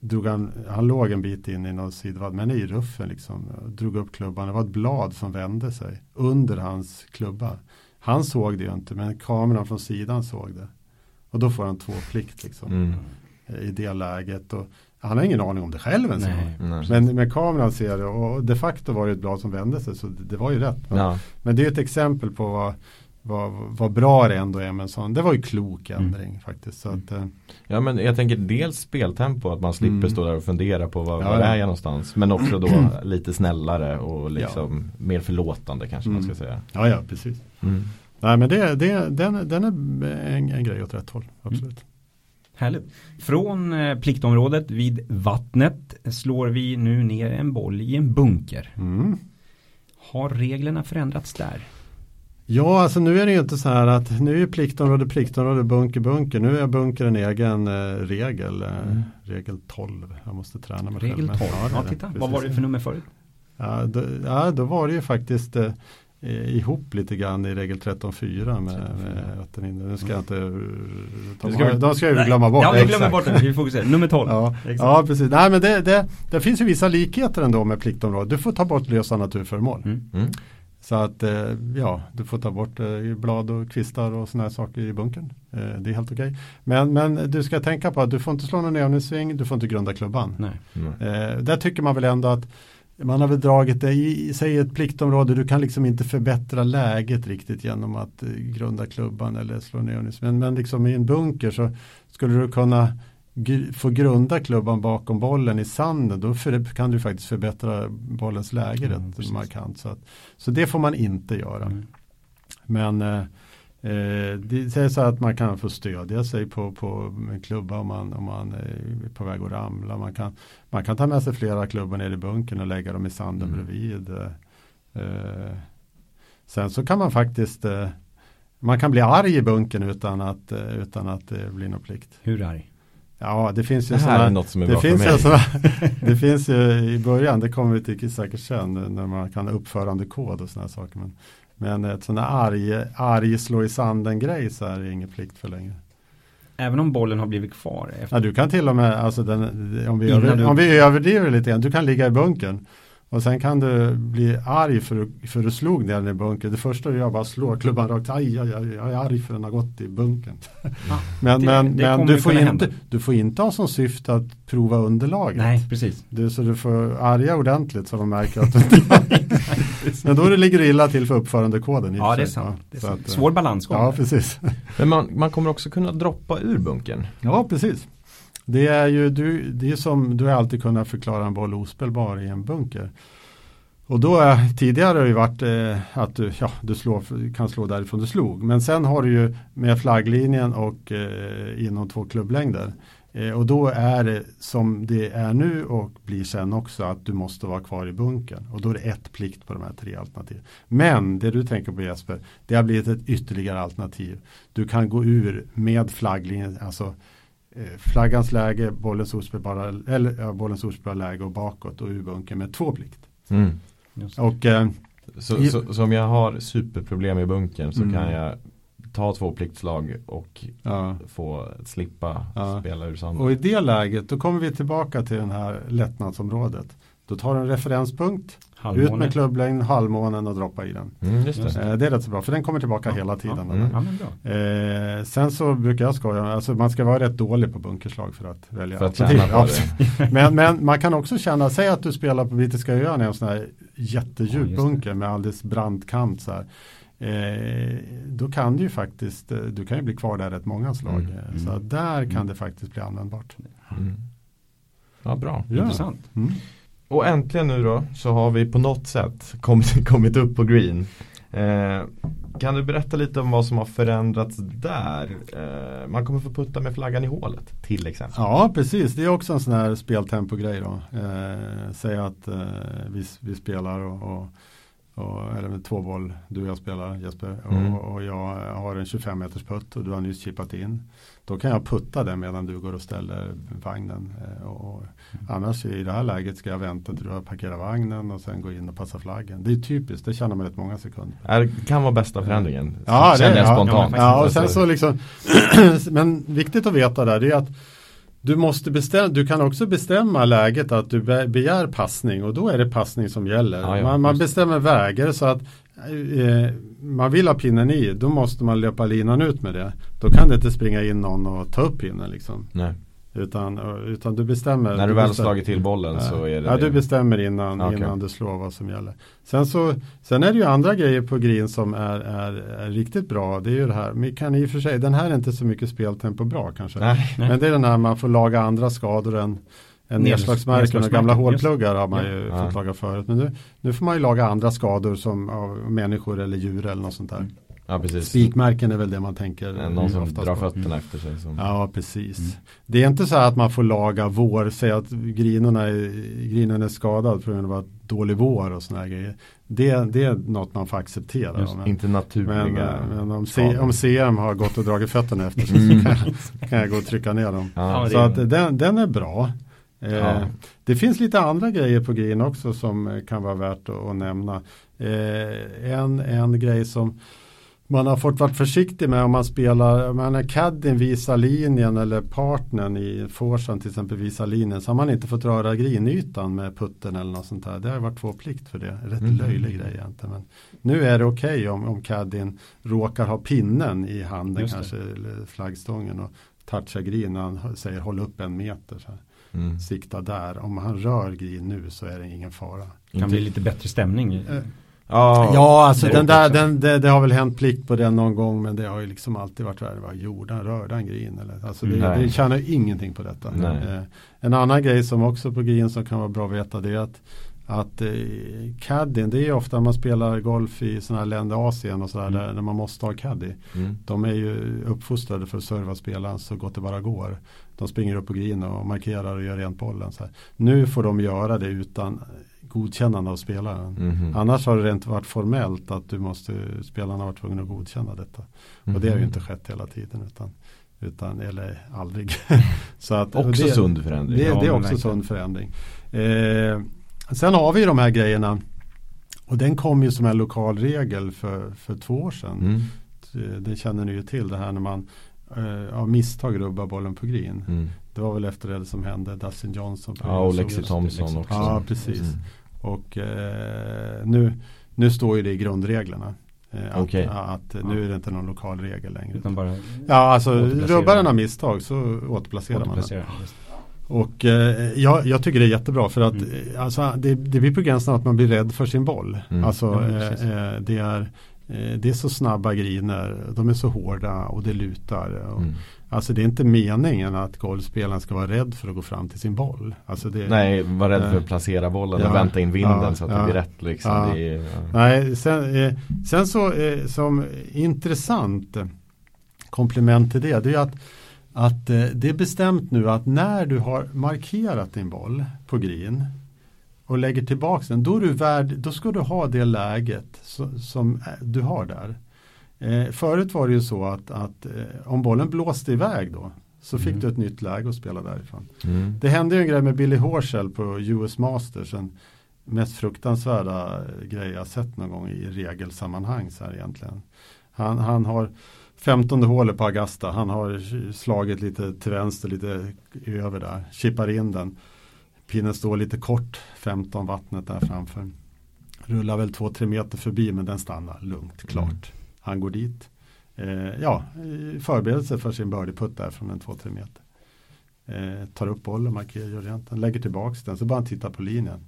drog han, han låg en bit in i någon sidvad, men i ruffen liksom. Drog upp klubban, det var ett blad som vände sig under hans klubba. Han såg det ju inte, men kameran från sidan såg det. Och då får han två plikt liksom. Mm. I det läget. Och han har ingen aning om det själv ens. Nej, men, men kameran ser det och de facto var det ett blad som vände sig så det, det var ju rätt. Men, ja. men det är ett exempel på vad vad, vad bra det ändå är med en sån. Det var ju klok mm. ändring mm. faktiskt. Så att, eh. Ja men jag tänker dels speltempo att man slipper mm. stå där och fundera på var, ja, var är jag någonstans. Men också då lite snällare och liksom ja. mer förlåtande kanske mm. man ska säga. Ja ja precis. Mm. Nej men det, det, den, den är en, en grej åt rätt håll. Absolut. Mm. Härligt. Från eh, pliktområdet vid vattnet slår vi nu ner en boll i en bunker. Har reglerna förändrats där? Ja, alltså nu är det ju inte så här att nu är pliktområde, pliktområde, bunker, bunker. Nu är bunker en egen eh, regel. Eh, mm. Regel 12. Jag måste träna mig regel själv. Regel 12, ja, titta. Vad var det för nummer förut? Ja då, ja, då var det ju faktiskt eh, ihop lite grann i regel 13.4 med, med Nu ska jag inte de, ska, de ska jag glömma bort. Ja, vi glömmer bort det. Vi fokuserar. Nummer 12. Ja, ja precis. Nej, men det, det, det finns ju vissa likheter ändå med pliktområdet. Du får ta bort lösa naturföremål. Mm. Mm. Så att eh, ja, du får ta bort eh, blad och kvistar och sådana saker i bunkern. Eh, det är helt okej. Okay. Men, men du ska tänka på att du får inte slå någon övningssving, du får inte grunda klubban. Nej. Mm. Där tycker man väl ändå att man har väl dragit det i, säg ett pliktområde, du kan liksom inte förbättra läget riktigt genom att grunda klubban eller slå en övningssving. Men, men liksom i en bunker så skulle du kunna få grunda klubban bakom bollen i sanden då för, kan du faktiskt förbättra bollens läge mm, rätt precis. markant. Så, att, så det får man inte göra. Mm. Men eh, eh det är så att man kan få stödja sig på, på en klubba om man, om man är på väg att ramla. Man kan, man kan ta med sig flera klubbar ner i bunkern och lägga dem i sanden mm. bredvid. Eh, sen så kan man faktiskt eh, man kan bli arg i bunkern utan att, eh, utan att det blir någon plikt. Hur arg? Ja, det finns ju det här såna, är något som är det bra finns för mig. Såna, [laughs] det finns ju i början, det kommer vi till säkert sen när man kan uppförande kod och sådana saker. Men, men ett sådana arg, arg slå i sanden grej så är det ingen plikt för längre. Även om bollen har blivit kvar? Efter... Ja, du kan till och med, alltså den, om, vi över, du... om vi överdriver lite grann, du kan ligga i bunkern Och sen kan du bli arg för, för att du slog den i bunkern. Det första du gör är bara slå klubban rakt. Aj, aj, aj, jag är arg för den har gått i bunkern. Ja, [laughs] men det, men, det men du, får inte, du får inte ha som syfte att prova underlaget. Nej, precis. Du, så du får arga ordentligt så de märker att du [laughs] Men då ligger det illa till för uppförandekoden. Ja, det är sant. Det är sant. Att, Svår balansgång. Ja, precis. Men man, man kommer också kunna droppa ur bunkern. Ja, precis. Det är ju du, det är som du har alltid kunnat förklara en boll ospelbar i en bunker. Och då är, tidigare har det ju varit eh, att du, ja, du slår, kan slå därifrån du slog. Men sen har du ju med flagglinjen och eh, inom två klubblängder. Eh, och då är det som det är nu och blir sen också att du måste vara kvar i bunkern. Och då är det ett plikt på de här tre alternativen. Men det du tänker på Jesper, det har blivit ett ytterligare alternativ. Du kan gå ur med flagglinjen, alltså flaggans läge, bollens ospelbara, eller, ja, bollens ospelbara läge och bakåt och ur bunkern med två plikt. Mm. Och, eh, så, i, så, så, om jag har superproblem i bunkern så mm. kan jag ta två pliktslag och ja. få slippa ja. spela ur sanden. Och i det läget då kommer vi tillbaka till det här lättnadsområdet. Då tar du en referenspunkt Halvmåne. Ut med klubblängd, halvmånen och droppa i den. Mm, det. Eh, det. är rätt så bra för den kommer tillbaka ja, hela tiden. Ja, mm. eh, sen så brukar jag skoja, alltså man ska vara rätt dålig på bunkerslag för att välja. För att det. [laughs] men, men man kan också känna, säg att du spelar på Brittiska öarna i en sån här jättedjup ja, bunker med alldeles brant kant så här. Eh, då kan du ju faktiskt, eh, du kan ju bli kvar där rätt många slag. Mm. Eh, så mm. där kan mm. det faktiskt bli användbart. Mm. Ja, bra. Intressant. Och äntligen nu då så har vi på något sätt kommit, [laughs] kommit upp på green. Eh, kan du berätta lite om vad som har förändrats där? Eh, man kommer få putta med flaggan i hålet till exempel. Ja precis, det är också en sån här speltempo-grej då. Eh, säg att eh, vi, vi spelar och, och och, eller med två boll, du och jag spelar Jesper mm. och, och, jag har en 25 meters putt och du har nyss chippat in. Då kan jag putta den medan du går och ställer vagnen. Eh, och. Annars i det här läget ska jag vänta till du har parkerat vagnen och sen gå in och passa flaggen. Det är typiskt, det känner man rätt många sekunder. Det kan vara bästa förändringen. Ja, det är ja, spontant. Ja, och sen så liksom [clears throat] Men viktigt att veta där det är att du, måste bestämma, du kan också bestämma läget att du begär passning och då är det passning som gäller. Ja, ja, man, man bestämmer vägar så att man vill ha pinnen i, då måste man löpa linan ut med det. Då kan det inte springa in någon och ta upp pinnen. Liksom. Nej. Utan, utan du bestämmer. När du, väl slagit till bollen så är det Ja, du bestämmer innan, okay. innan du slår vad som gäller. Sen, så, sen är det ju andra grejer på green som är, är, är riktigt bra. Det är ju det här, men kan i och för sig, den här är inte så mycket speltempo bra kanske. Nej, nej. Men det är den här man får laga andra skador än en nedslagsmärken och gamla hålpluggar har man ju ja. fått laga förut. Men nu, nu får man ju laga andra skador som av människor eller djur eller något sånt där. Ja, precis. Spikmärken är väl det man tänker. Ja, någon som drar fötterna efter sig. Som... Ja, precis. Mm. Det är inte så att man får laga vår, säga att grinorna är, grinen är skadad på grund av dålig vår och sådana grejer. Det, det är något man får acceptera. Just, men, inte naturliga Men, eh, men om, C, om, CM har gått och dragit fötterna efter sig [laughs] så kan jag, kan jag, gå och trycka ner dem. Ja, så att den, den är bra. Eh, ja. Det finns lite andra grejer på green också som kan vara värt att, att nämna. Eh, en, en grej som man har fått vara försiktig med om man spelar, om man är caddien visar linjen eller partnern i forsen till exempel visar linjen så har man inte fått röra grinytan med putten eller något sånt där. Det har varit två plikt för det. Rätt mm. löjlig grej egentligen. Men nu är det okej okay om, om caddien råkar ha pinnen i handen kanske eller flaggstången och touchar green när han säger håll upp en meter. Så mm. Sikta där. Om han rör green nu så är det ingen fara. Det kan bli lite bättre stämning. Eh, Ja, ja alltså den där, den, det, det, har väl hänt plikt på den någon gång men det har ju liksom alltid varit värre. Vad gjorde han? Rörde han green? Eller? Alltså det, det tjänar ingenting på detta. Eh, en annan grej som också på green som kan vara bra att veta det är att att eh, caddien, det är ofta man spelar golf i sådana här länder, Asien och sådär, mm. där, där man måste ha caddy. Mm. De är ju uppfostrade för att serva spelaren så gott det bara går. De springer upp på green och markerar och gör rent bollen. Så här. Nu får de göra det utan godkännande av spelaren. Mm -hmm. Annars har det inte varit formellt att du måste, spelarna har varit tvungna att godkänna detta. Mm -hmm. Och det har ju mhm. inte skett hela tiden. Utan, utan eller aldrig. [laughs] så att, också det, sund förändring. Det, det är också sund förändring. Eh, sen har vi de här grejerna. Och den kom ju som en lokal regel för, för två år sedan. Mm. Det känner ni ju till det här när man eh, av misstag rubbar bollen på green. Mm. Det var väl efter det som hände Dustin Johnson. Ja och Lexi Thompson också. Ja precis. Mm. Och eh, nu, nu står ju det i grundreglerna. Eh, att, Okej. att nu är det inte någon lokal regel längre. Utan bara Ja, alltså rubbar den av misstag så återplacerar man den. Och eh, jag, jag tycker det är jättebra för att Mm. eh, alltså, det, det blir på gränsen att man blir rädd för sin boll. Mm. Alltså Ja, eh, eh, det, är, det är så snabba griner, de är så hårda och det lutar. Och, Mm. Alltså det är inte meningen att golfspelaren ska vara rädd för att gå fram till sin boll. Alltså det, Nej, var rädd för Eh, att placera bollen ja, och vänta in vinden ja, så att ja, det blir rätt liksom. Det är. Nej, sen, eh, sen så eh, som intressant eh, komplement till det, det är att, att eh, det är bestämt nu att när du har markerat din boll på green och lägger tillbaka den, då, är du värd, då ska du ha det läget som eh, du har där. Eh, förut var det ju så att, att eh, om bollen blåste iväg då så fick Mm. du ett nytt läge att spela därifrån. Mm. Det hände ju en grej med Billy Horschel på US Masters. En mest fruktansvärda grej jag sett någon gång i regelsammanhang så här egentligen. Han, han har 15 hålet på Augusta. Han har slagit lite till vänster, lite över där. Chippar in den. Pinnen står lite kort, 15 vattnet där framför. Rullar väl 2-3 meter förbi men den stannar lugnt, klart. Han går dit. Eh, ja, förberedelse för sin birdie-putt där från en 2-3 meter. Eh, tar upp bollen, markerar, gör rent den, lägger tillbaks den, så bara han titta på linjen.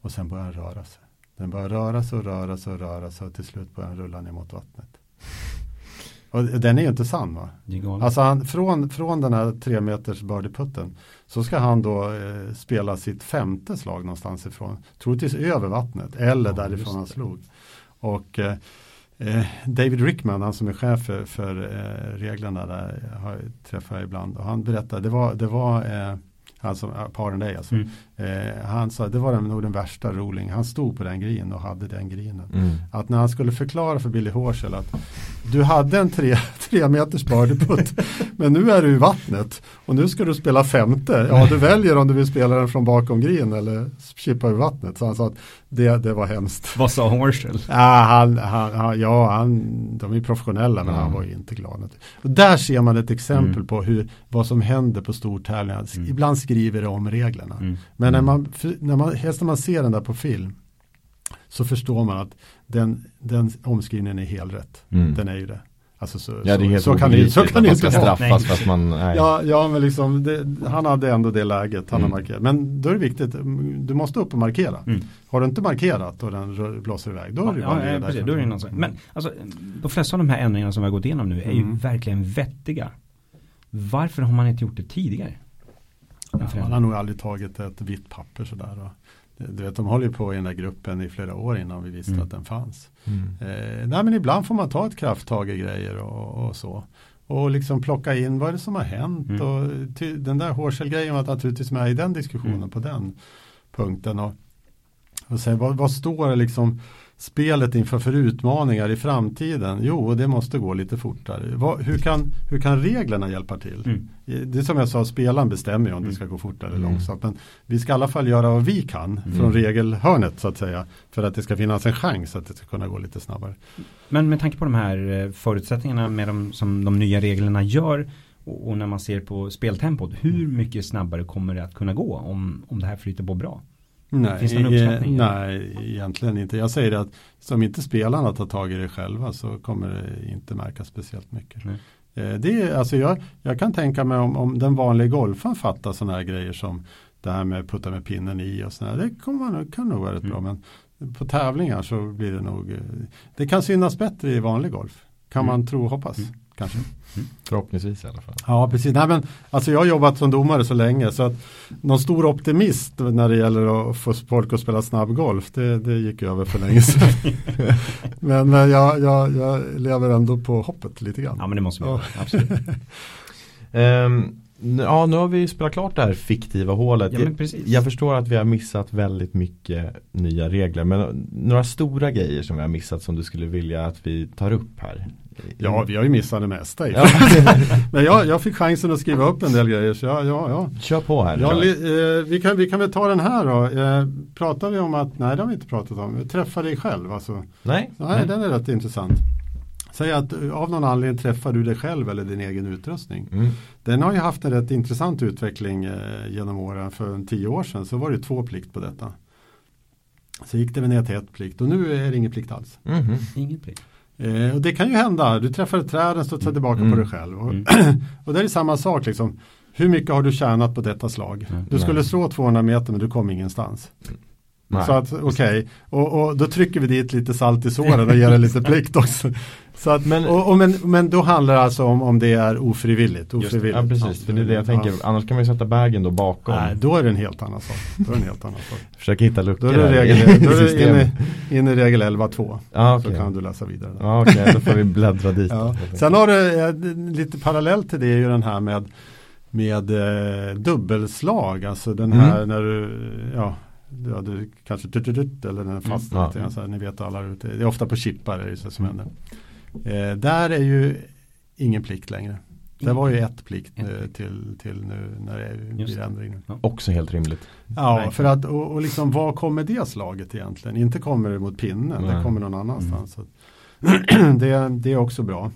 Och sen börjar den röra sig. Den börjar röra sig och röra sig och röra sig och till slut börjar den rulla ner mot vattnet. Och den är ju inte sann va? Alltså han, från, från den här tre meters birdieputten så ska han då eh, spela sitt femte slag någonstans ifrån. Troligtvis över vattnet eller Ja, därifrån han slog. Och eh, eh, David Rickman, han som är chef för, för eh, reglerna där, har jag träffat ibland. Och han berättade, det var, det var eh, som, eh, Paren Day alltså. Mm. Eh, han sa, det var den, nog den värsta rolling. Han stod på den green och hade den greenen. Mm. Att när han skulle förklara för Billy Horschel att du hade en tre, [laughs] tre meters birdieputt men nu är du i vattnet och nu ska du spela femte. Ja, du väljer om du vill spela den från bakom green eller chippa över vattnet. Så han sa att det, det var hemskt. Vad sa Horschel? Ja, han, han, han, ja han, de är professionella men Ja. han var ju inte glad. Och där ser man ett exempel Mm. på hur, vad som händer på stortävlingar. Mm. Ibland skriver det om reglerna. Mm. Men när man, när man, helst när man ser den där på film så förstår man att den, den omskrivningen är helt rätt. Mm. Den är ju det. Alltså så, Ja, det är helt så, så kan det, så kan det inte straffas att man, nej. Ja, ja, men liksom det, han hade ändå det läget han Mm. har markerat. Men då är det viktigt, mm, du måste upp och markera. Mm. Har du inte markerat och den blåser iväg, då är det Ja, bara ja, det precis, där. då är det någon sån. Men alltså, de flesta av de här ändringarna som vi har gått igenom nu är ju Mm. verkligen vettiga. Varför har man inte gjort det tidigare? Ja, man har nog aldrig tagit ett vitt papper sådär. Och, du vet, de håller ju på i den där gruppen i flera år innan vi visste Mm. att den fanns. Mm. Eh, nej men ibland får man ta ett krafttag i grejer och, och så. Och liksom plocka in vad är det som har hänt. Mm. Och ty, den där Horschel-grejen var naturligtvis med i den diskussionen Mm. på den punkten. Och, och sen, vad, vad står det liksom spelet inför för utmaningar i framtiden? Jo, det måste gå lite fortare. Vad, hur, kan, hur kan reglerna hjälpa till? Mm. Det är som jag sa, spelaren bestämmer ju om det Mm. ska gå fort eller Mm. långsamt. Men vi ska i alla fall göra vad vi kan från Mm. regelhörnet så att säga. För att det ska finnas en chans att det ska kunna gå lite snabbare. Men med tanke på de här eh, förutsättningarna med de, som de nya reglerna gör och, och när man ser på speltempot, hur mycket snabbare kommer det att kunna gå om, om det här flyter på bra? Nej, Finns det någon eh, uppskattning? nej, egentligen inte. Jag säger det att som inte spelarna tar tag i det själva så kommer det inte märkas speciellt mycket. Nej. Eh, Det är, alltså jag, jag kan tänka mig om, om den vanliga golfaren fattar sådana här grejer som det här med putta med pinnen i och sådär. Det kommer man, nog- kan nog vara rätt Mm. bra. Men på tävlingar så blir det nog, eh, det kan synas bättre i vanlig golf. Kan Mm. man tro och hoppas. Mm. Kanske. Förhoppningsvis i alla fall. Ja, precis. Nej, men, alltså jag har jobbat som domare så länge så att någon stor optimist när det gäller att få folk att spela snabb golf, det, det gick över för länge sedan. [laughs] men men jag, jag, jag lever ändå på hoppet lite grann. Ja men det måste Ja. göra, absolut. [laughs] Ehm, ja, nu har vi spelat klart det här fiktiva hålet. Ja. Jag förstår att vi har missat väldigt mycket nya regler. Men några stora grejer som vi har missat som du skulle vilja att vi tar upp här? Ja, vi har ju missat det mesta. Ja. [laughs] men jag, jag fick chansen att skriva upp en del grejer. Så ja, ja, ja. Kör på här. Ja, li, eh, vi, kan, vi kan väl ta den här då. Eh, pratar vi om att, nej det har vi inte pratat om, träffa dig själv. Alltså. Nej? Nej, den är rätt intressant. Säg att eh, av någon anledning träffar du dig själv eller din egen utrustning. Mm. Den har ju haft en rätt intressant utveckling eh, genom åren. För en tio år sedan så var det två plikt på detta. Så gick det ner till ett plikt och nu är det ingen plikt alls. Mhm. Ingen plikt. Eh, och det kan ju hända, du träffar ett träd, den studsar tillbaka Mm. på dig själv. Och, Mm. [clears throat] och det är samma sak liksom. Hur mycket har du tjänat på detta slag? Mm. Du skulle slå 200 meter men du kom ingenstans. Nej. Så att okej, och, och då trycker vi dit lite salt i såren och ger det lite plikt också. Så att, Men- och, och, men, men då handlar det alltså om, om det är ofrivilligt. ofrivilligt. Ja precis, för det är det jag tänker. Annars kan man ju sätta bagen då bakom. Nej, då är det en helt annan sak. Då är det en helt annan sak. Försöka hitta luckor Då är det, regel, [laughs] då är det in, i, in i regel 11.2. Ja, Så okej. kan du läsa vidare. där. Ja okej, då får vi bläddra dit. Ja. Sen har du lite parallellt till det är ju den här med, med eh, dubbelslag. Alltså den här Mm. när du, ja, du kanske tut, eller den fastnar Mm. lite ni vet alla ute. Det är ofta på chippar är det så som händer. Eh, där är ju ingen plikt längre. Det var ju ett plikt Ett eh, till, till nu när det blir det. ändring. Nu. Också helt rimligt. Ja, för att och, och liksom vad kommer det slaget egentligen? Inte kommer det mot pinnen, det Nej. kommer någon annanstans. Mm. Så [clears throat] det, det är också bra.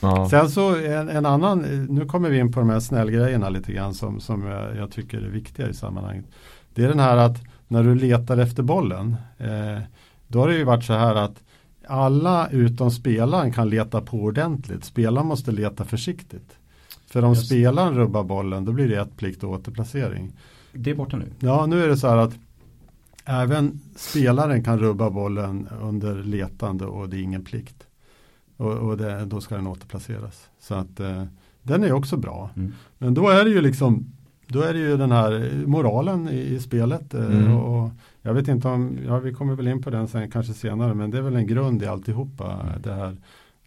Ja. Sen så en, en annan, nu kommer vi in på de här snällgrejerna lite grann som, som jag, jag tycker är viktiga i sammanhanget. Det är den här att när du letar efter bollen, eh, då har det ju varit så här att alla utom spelaren kan leta på ordentligt. Spelaren måste leta försiktigt. För om Just. spelaren rubbar bollen då blir det ett plikt och återplacering. Det är borta nu. Ja, nu är det så här att även spelaren kan rubba bollen under letande och det är ingen plikt. Och, och det, då ska den återplaceras. Så att eh, den är också bra. Mm. Men då är det ju liksom då är det ju den här moralen i, i spelet. eh, Mm. Och jag vet inte om, ja vi kommer väl in på den sen kanske senare, men det är väl en grund i alltihopa. Mm. Det här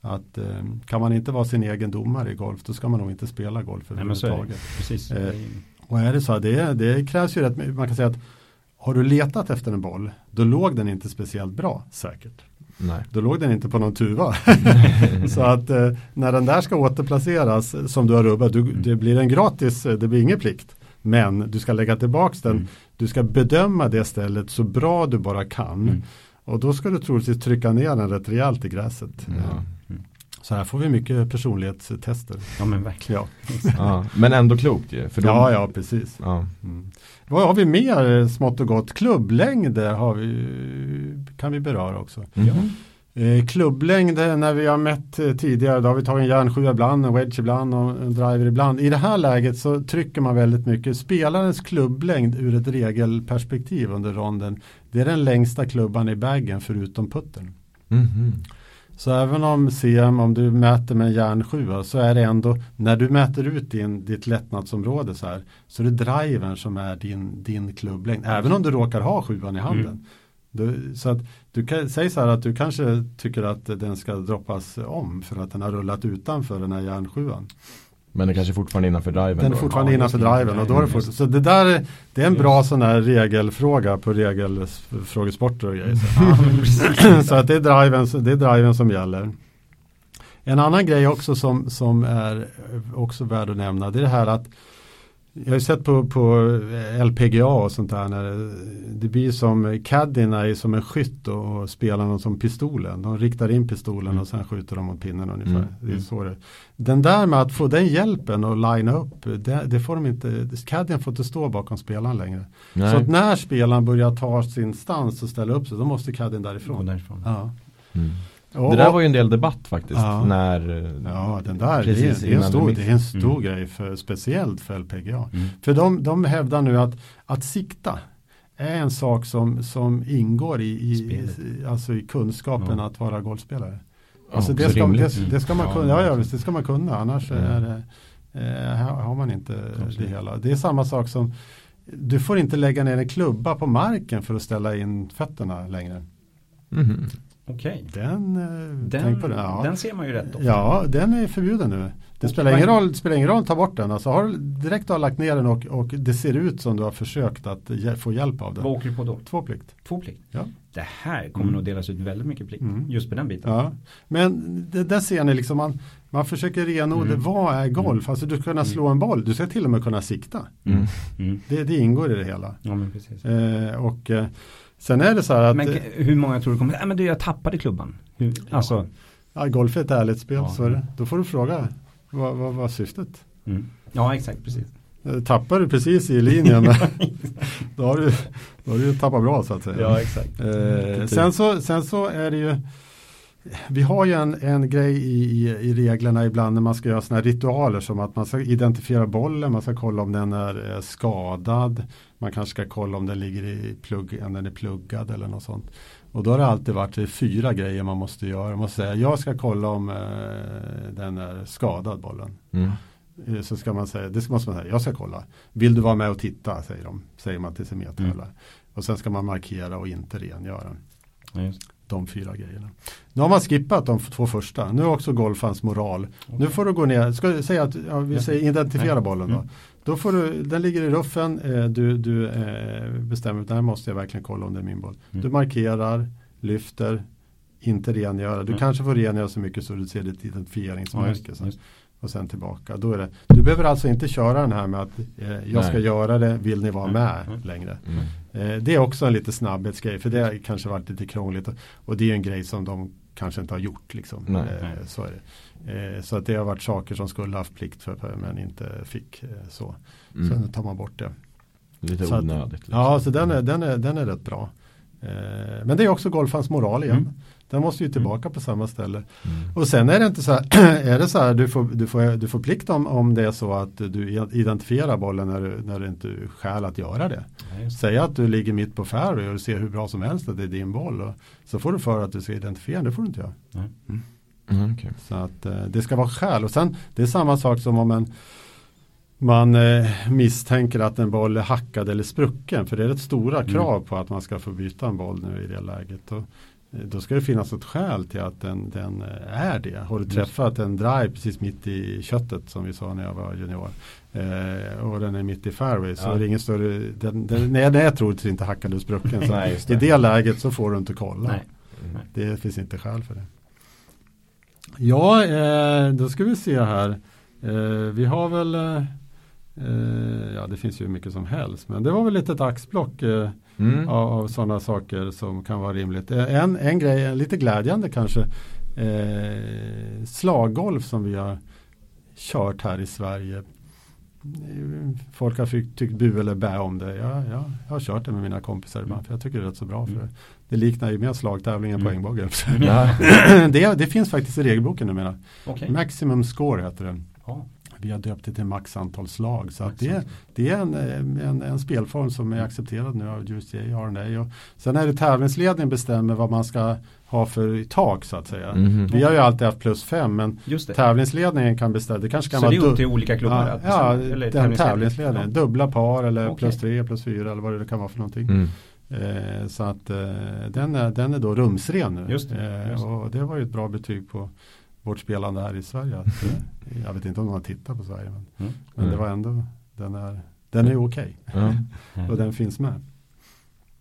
att eh, kan man inte vara sin egen domare i golf, då ska man nog inte spela golf överhuvudtaget. Precis. Eh, Och är det så, det, det krävs ju rätt. Man kan säga att har du letat efter en boll, då låg den inte speciellt bra säkert. Nej. Då låg den inte på någon tuva. [laughs] så att eh, när den där ska återplaceras som du har rubbat, du, det blir en gratis, eh, det blir ingen plikt. Men du ska lägga tillbaks den, Mm. du ska bedöma det stället så bra du bara kan. Mm. Och då ska du troligtvis trycka ner den rätt rejält i gräset. Ja. Så här får vi mycket personlighetstester. Ja men verkligen. Ja, [laughs] Ja. Men ändå klokt ju. För då, ja, ja precis. Ja. Mm. Vad har vi mer smått och gott? Klubblängd har vi, kan vi beröra också. Mhm. Eh, klubblängd eh, när vi har mätt eh, tidigare, då har vi tagit en järnsjua ibland, en wedge ibland och en driver ibland. I det här läget så trycker man väldigt mycket. Spelarens klubblängd ur ett regelperspektiv under ronden, det är den längsta klubban i baggen förutom putten. Mhm. Så även om CM, om du mäter med en järnsjua så är det ändå, när du mäter ut din, ditt lättnadsområde så här, så är det drivern som är din, din klubblängd. Även om du råkar ha sjuan i handen. Mm. Du, så att du kan, säg så här att du kanske tycker att den ska droppas om för att den har rullat utanför den här järnsjuan. Men det kanske fortfarande är innanför driven. Den är fortfarande Ja, innanför driven och då är det Så det där är, det är en bra sån här regelfråga på regelfrågesporter och grejer. Precis. [laughs] så att det är, driven, det är driven som gäller. En annan grej också som, som är också värd att nämna det är det här att jag har ju sett på, på LPGA och sånt där när det, det blir som caddien är som en skytt och, och spelarna som pistolen. De riktar in pistolen Mm. och sen skjuter de mot pinnen ungefär. Mm. Det är Mm. så det Den där med att få den hjälpen och linea upp, det, det får de inte, caddien får inte stå bakom spelaren längre. Nej. Så att när spelaren börjar ta sin stans och ställa upp sig, då måste caddien därifrån. därifrån. Ja. Mm. Det där var ju en del debatt faktiskt. Ja. När, Ja, den där, det är, det är en stor, det är en stor Mm. grej för, speciellt för LPGA. Mm. För de, de hävdar nu att, att sikta är en sak som, som ingår i, i, alltså i kunskapen Ja. att vara golfspelare. Ja, Alltså det, också ska, det, det ska man Ja, kunna, ja, ja, det ska man kunna, annars Mm. är det, eh, har man inte det hela. Det är samma sak som, du får inte lägga ner en klubba på marken för att ställa in fötterna längre. Mhm. Okej. Den, eh, Den, tänk på den. Ja. den ser man ju rätt ofta. Ja, den är förbjuden nu. Det spelar vad- ingen roll, det spelar ingen roll att ta bort den. Alltså har, du- direkt du har lagt ner den och, och det ser ut som du har försökt att få hjälp av Vad den. åker du på då? Två plikt. Två plikt? Ja. Det här kommer Mm. nog delas ut väldigt mycket plikt. Mm. Just på den biten. Ja. Men det, där ser ni liksom, man, man försöker renodla, Mm. vad är golf? Alltså du ska kunna slå en boll, du ska till och med kunna sikta. Mm. Mm. Det, det ingår i det hela. Ja men precis. Eh, och eh, sen är det så här att Men hur många tror du kommer, nej men du jag tappade klubban. Hur, alltså, ja, golf är ett ärligt spel, Ja. så är det. Då får du fråga, vad, vad var syftet? mm. ja exakt precis. Eh, tappar du precis i linjen [laughs] då, har du, då har du tappat bra så att säga. Ja, exakt. Eh, sen, så, sen så är det ju vi har ju en, en grej i, i, i, reglerna ibland när man ska göra sådana här ritualer som att man ska identifiera bollen, man ska kolla om den är skadad, man kanske ska kolla om den ligger i plugg, om den är pluggad eller något sånt. Och då har det alltid varit fyra grejer man måste göra. Man måste säga, jag ska kolla om eh, den är skadad bollen. Mm. Eh, så ska man säga, det måste man säga, jag ska kolla. Vill du vara med och titta, säger de. Säger man till sin medtävlare. Mm. Och sen ska man markera och inte rengöra. Ja, de fyra grejerna. Nu har man skippat de två första. Nu är också golfans moral. Okay. Nu får du gå ner, ska säga att ja, vi säger identifiera bollen då. Mm. Då får du, den ligger i ruffen, eh, du, du eh, bestämmer, där måste jag verkligen kolla om det är min boll. Mm. Du markerar, lyfter, inte rengöra. Du mm. kanske får rengöra så mycket så du ser ditt identifieringsmärke. Ja, och sen tillbaka. Då är det, du behöver alltså inte köra den här med att eh, jag Nej. ska göra det, vill ni vara med mm. längre. Mm. Eh, det är också en lite snabbhetsgrej för det har kanske varit lite krångligt och, och det är en grej som de kanske inte har gjort. Liksom. Eh, så, är det. Eh, så att det har varit saker som skulle haft plikt för men inte fick. Eh, så mm. Sen tar man bort det. Lite så onödigt. Att, liksom. Ja, så den är, den, är, den är rätt bra. Eh, men det är också golfans moral igen. Mm. Den måste ju tillbaka mm. på samma ställe. Mm. Och sen är det inte så här, [clears throat] är det så här du får, du får, du får plikt om, om det är så att du identifierar bollen när du, när du inte är skäl att göra det. Ja, Säg att du ligger mitt på fairway och du ser hur bra som helst att det är din boll. Och så får du för att du ska identifiera, det får du inte göra. Mm. Mm, okay. Så att eh, det ska vara skäl. Och sen det är samma sak som om en man eh, misstänker att en boll är hackad eller sprucken. För det är rätt stora mm. krav på att man ska få byta en boll nu i det läget. Och, då ska det finnas ett skäl till att den, den eh, är det. Har du träffat en drive precis mitt i köttet som vi sa när jag var junior. Eh, och den är mitt i fairway så ja. är det ingen större, den, den, nej det är troligtvis inte hackad och sprucken. Så nej, det. I det läget så får du inte kolla. Nej. Mm. Det finns inte skäl för det. Ja, eh, då ska vi se här. Eh, vi har väl Eh, ja, det finns ju mycket som helst. Men det var väl lite ett axplock eh, mm. av, av sådana saker som kan vara rimligt. Eh, en, en grej, lite glädjande kanske. Eh, slaggolf som vi har kört här i Sverige. Folk har tyckt bu eller bä om det. Ja, ja, jag har kört det med mina kompisar ibland. För jag tycker det är rätt så bra. för mm. Det liknar ju mer slagtävling än mm. poängbåge. [laughs] [laughs] det, det finns faktiskt i regelboken numera. Okay. Maximum score heter den. Oh. Vi har döpt det till max antal slag. Så att det, det är en, en, en, spelform som är accepterad nu av USGA R&A. Och sen är det tävlingsledningen bestämmer vad man ska ha för tak så att säga. Mm. Vi har ju alltid haft plus fem men tävlingsledningen kan bestämma. Det kanske kan så vara det är upp till olika klubbar? Ja, ja eller den tävlingsledningen. Ja. Dubbla par eller okay. plus tre, plus fyra eller vad det kan vara för någonting. Mm. Eh, så att eh, den, är, den är då rumsren nu. Just det, just det. Eh, och det var ju ett bra betyg på vårt spelande här i Sverige. Att, [laughs] eh, jag vet inte om någon har tittat på Sverige. Men, mm. men det var ändå, den är, den är okej. Okay. Mm. [laughs] och den finns med.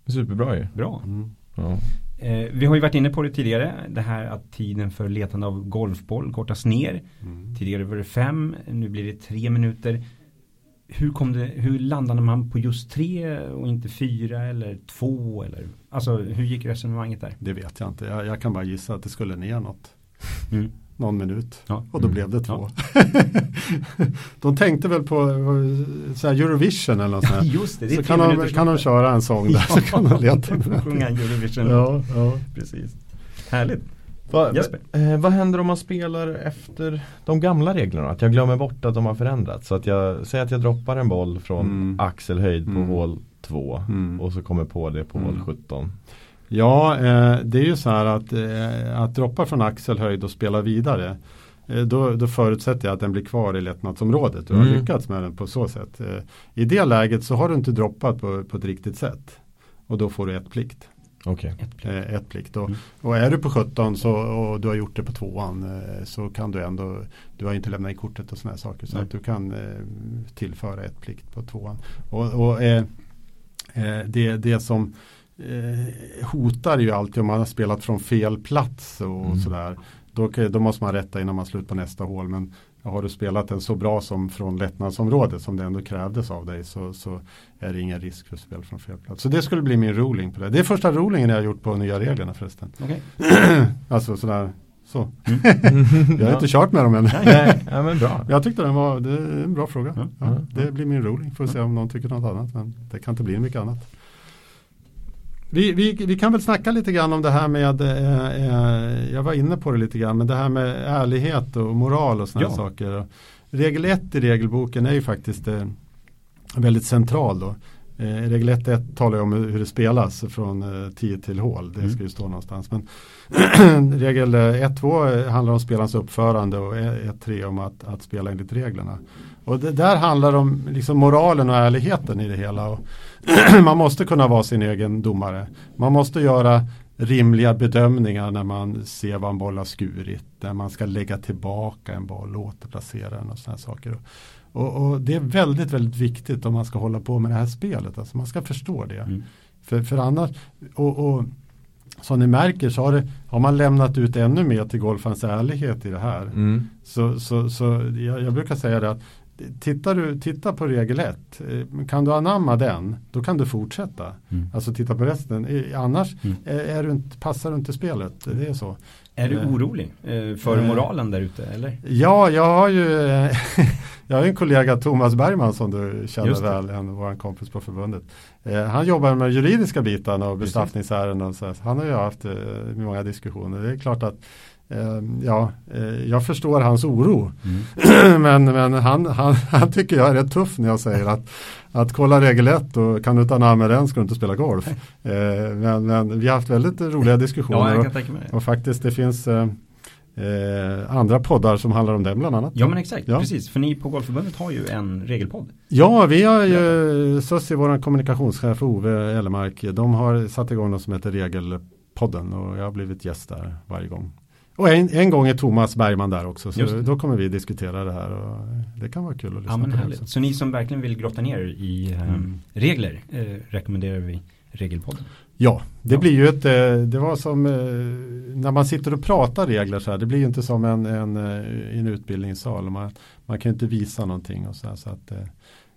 Superbra ju. Bra. Mm. Ja. Eh, vi har ju varit inne på det tidigare. Det här att tiden för letande av golfboll kortas ner. Mm. Tidigare var det fem, nu blir det tre minuter. Hur, kom det, hur landade man på just tre och inte fyra eller två? Eller, alltså hur gick resonemanget där? Det vet jag inte. Jag, jag kan bara gissa att det skulle ner något. Mm någon minut. Ja. Och då mm. blev det två. Ja. [laughs] de tänkte väl på så Eurovision eller något sånt. [laughs] Just det, det så kan de, kan de köra en sång där. [laughs] så kan de leta. Sjunga Eurovision. Ja, ja. Precis. Härligt. Va, eh, vad händer om man spelar efter de gamla reglerna? Att jag glömmer bort att de har förändrats. Så att jag säger att jag droppar en boll från mm. axelhöjd på mm. hål 2 mm. och så kommer på det på hål 17. Ja, eh, det är ju så här att, eh, att droppa från axelhöjd och spela vidare. Eh, då, då, förutsätter jag att den blir kvar i lättnadsområdet. Du har mm. lyckats med den på så sätt. Eh, I det läget så har du inte droppat på, på ett riktigt sätt. Och då får du ett plikt. Okay. Ett plikt. Eh, ett plikt. Och, mm. och, är du på 17 så, och du har gjort det på tvåan så kan du ändå, du har inte lämnat i kortet och sådana saker. Så Nej. att du kan tillföra ett plikt på tvåan. Och, och det, det som eh, hotar ju alltid om man har spelat från fel plats och mm. sådär. Då, då, måste man rätta innan man slutar på nästa hål. Men har du spelat den så bra som från lättnadsområdet som det ändå krävdes av dig så, så är det ingen risk för spel från fel plats. Så det skulle bli min ruling på det. Det är första rulingen jag har gjort på nya reglerna förresten. Okay. [clears throat] alltså sådär Så. Mm. [laughs] jag har inte kört med dem än. Nej, ja, men bra. Jag tyckte den var, det är en bra fråga. Ja. Ja, det blir min rolig. Får se om någon tycker något annat. Men det kan inte bli mycket annat. Vi, vi, vi kan väl snacka lite grann om det här med, eh, eh, jag var inne på det lite grann, men det här med ärlighet och moral och sådana Ja. saker. Regel 1 i regelboken är ju faktiskt eh, väldigt central då. Eh, regel 1 talar ju om hur det spelas från eh, 10 till hål. Det Mm. ska ju stå någonstans. Men [clears throat] regel 1-2 handlar om spelarens uppförande och 1-3 om att, att spela enligt reglerna. Och det där handlar om liksom moralen och ärligheten i det hela. Och [clears throat] man måste kunna vara sin egen domare. Man måste göra rimliga bedömningar när man ser vad en boll har skurit. När man ska lägga tillbaka en boll och återplacera den och sådana saker. Och, och det är väldigt, väldigt viktigt om man ska hålla på med det här spelet. Alltså man ska förstå det. Mm. För, för annars, och, och som ni märker så har, det, har man lämnat ut ännu mer till golfens ärlighet i det här. Mm. Så, så, så jag, jag brukar säga det att tittar du, titta på regel 1, kan du anamma den, då kan du fortsätta. Mm. Alltså titta på resten, Eh, annars Mm. är, är du inte, passar du inte spelet, det är så. Är du Eh, orolig eh, för eh, moralen där ute eller? Ja, jag har ju [laughs] jag har en kollega Thomas Bergman som du känner väl, en vår kompis på förbundet. Eh, han jobbar med juridiska bitarna och bestraffningsärenden. Han har ju haft eh, många diskussioner. Det är klart att eh, ja, eh, jag förstår hans oro. Mm. [clears throat] men men han, han, han tycker jag är rätt tuff när jag säger att, att kolla regel 1 och kan du inte anamma den ska du inte spela golf. Eh, men, men vi har haft väldigt roliga diskussioner. Ja, och, och faktiskt det finns eh, eh, andra poddar som handlar om den bland annat. Ja men exakt, Ja. precis. För ni på Golfförbundet har ju en regelpodd. Ja, vi har ju, Sussi, vår kommunikationschef Ove Ellemark, de har satt igång något som heter Regelpodden och jag har blivit gäst där varje gång. Och en, en gång är Thomas Bergman där också, så då kommer vi diskutera det här och det kan vara kul att lyssna Ja men på. också. Så ni som verkligen vill grotta ner er i eh, Mm. regler eh, rekommenderar vi Regelpodden. Ja, det Ja. blir ju ett, eh, det var som eh, när man sitter och pratar regler så här, det blir ju inte som en, en, eh, en utbildningssal. Man, man kan inte visa någonting och så här, så att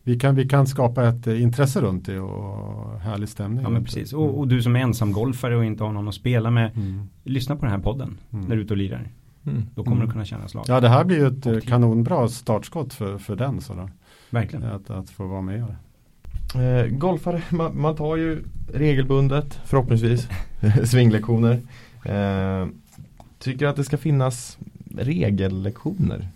vi kan, vi kan skapa ett eh, intresse runt det och härlig stämning. Ja men det. precis. Och, och du som är ensam golfare och inte har någon att spela med, Mm. lyssna på den här podden Mm. när du är ute och lirar. Mm. Då kommer Mm. du kunna känna slag. Ja, det här blir ju ett Och eh, kanonbra startskott för, för den. Så då, Verkligen. att, att få vara med. Eh, golfare, man, man tar ju regelbundet förhoppningsvis [laughs] svinglektioner. Eh, tycker att det ska finnas regellektioner?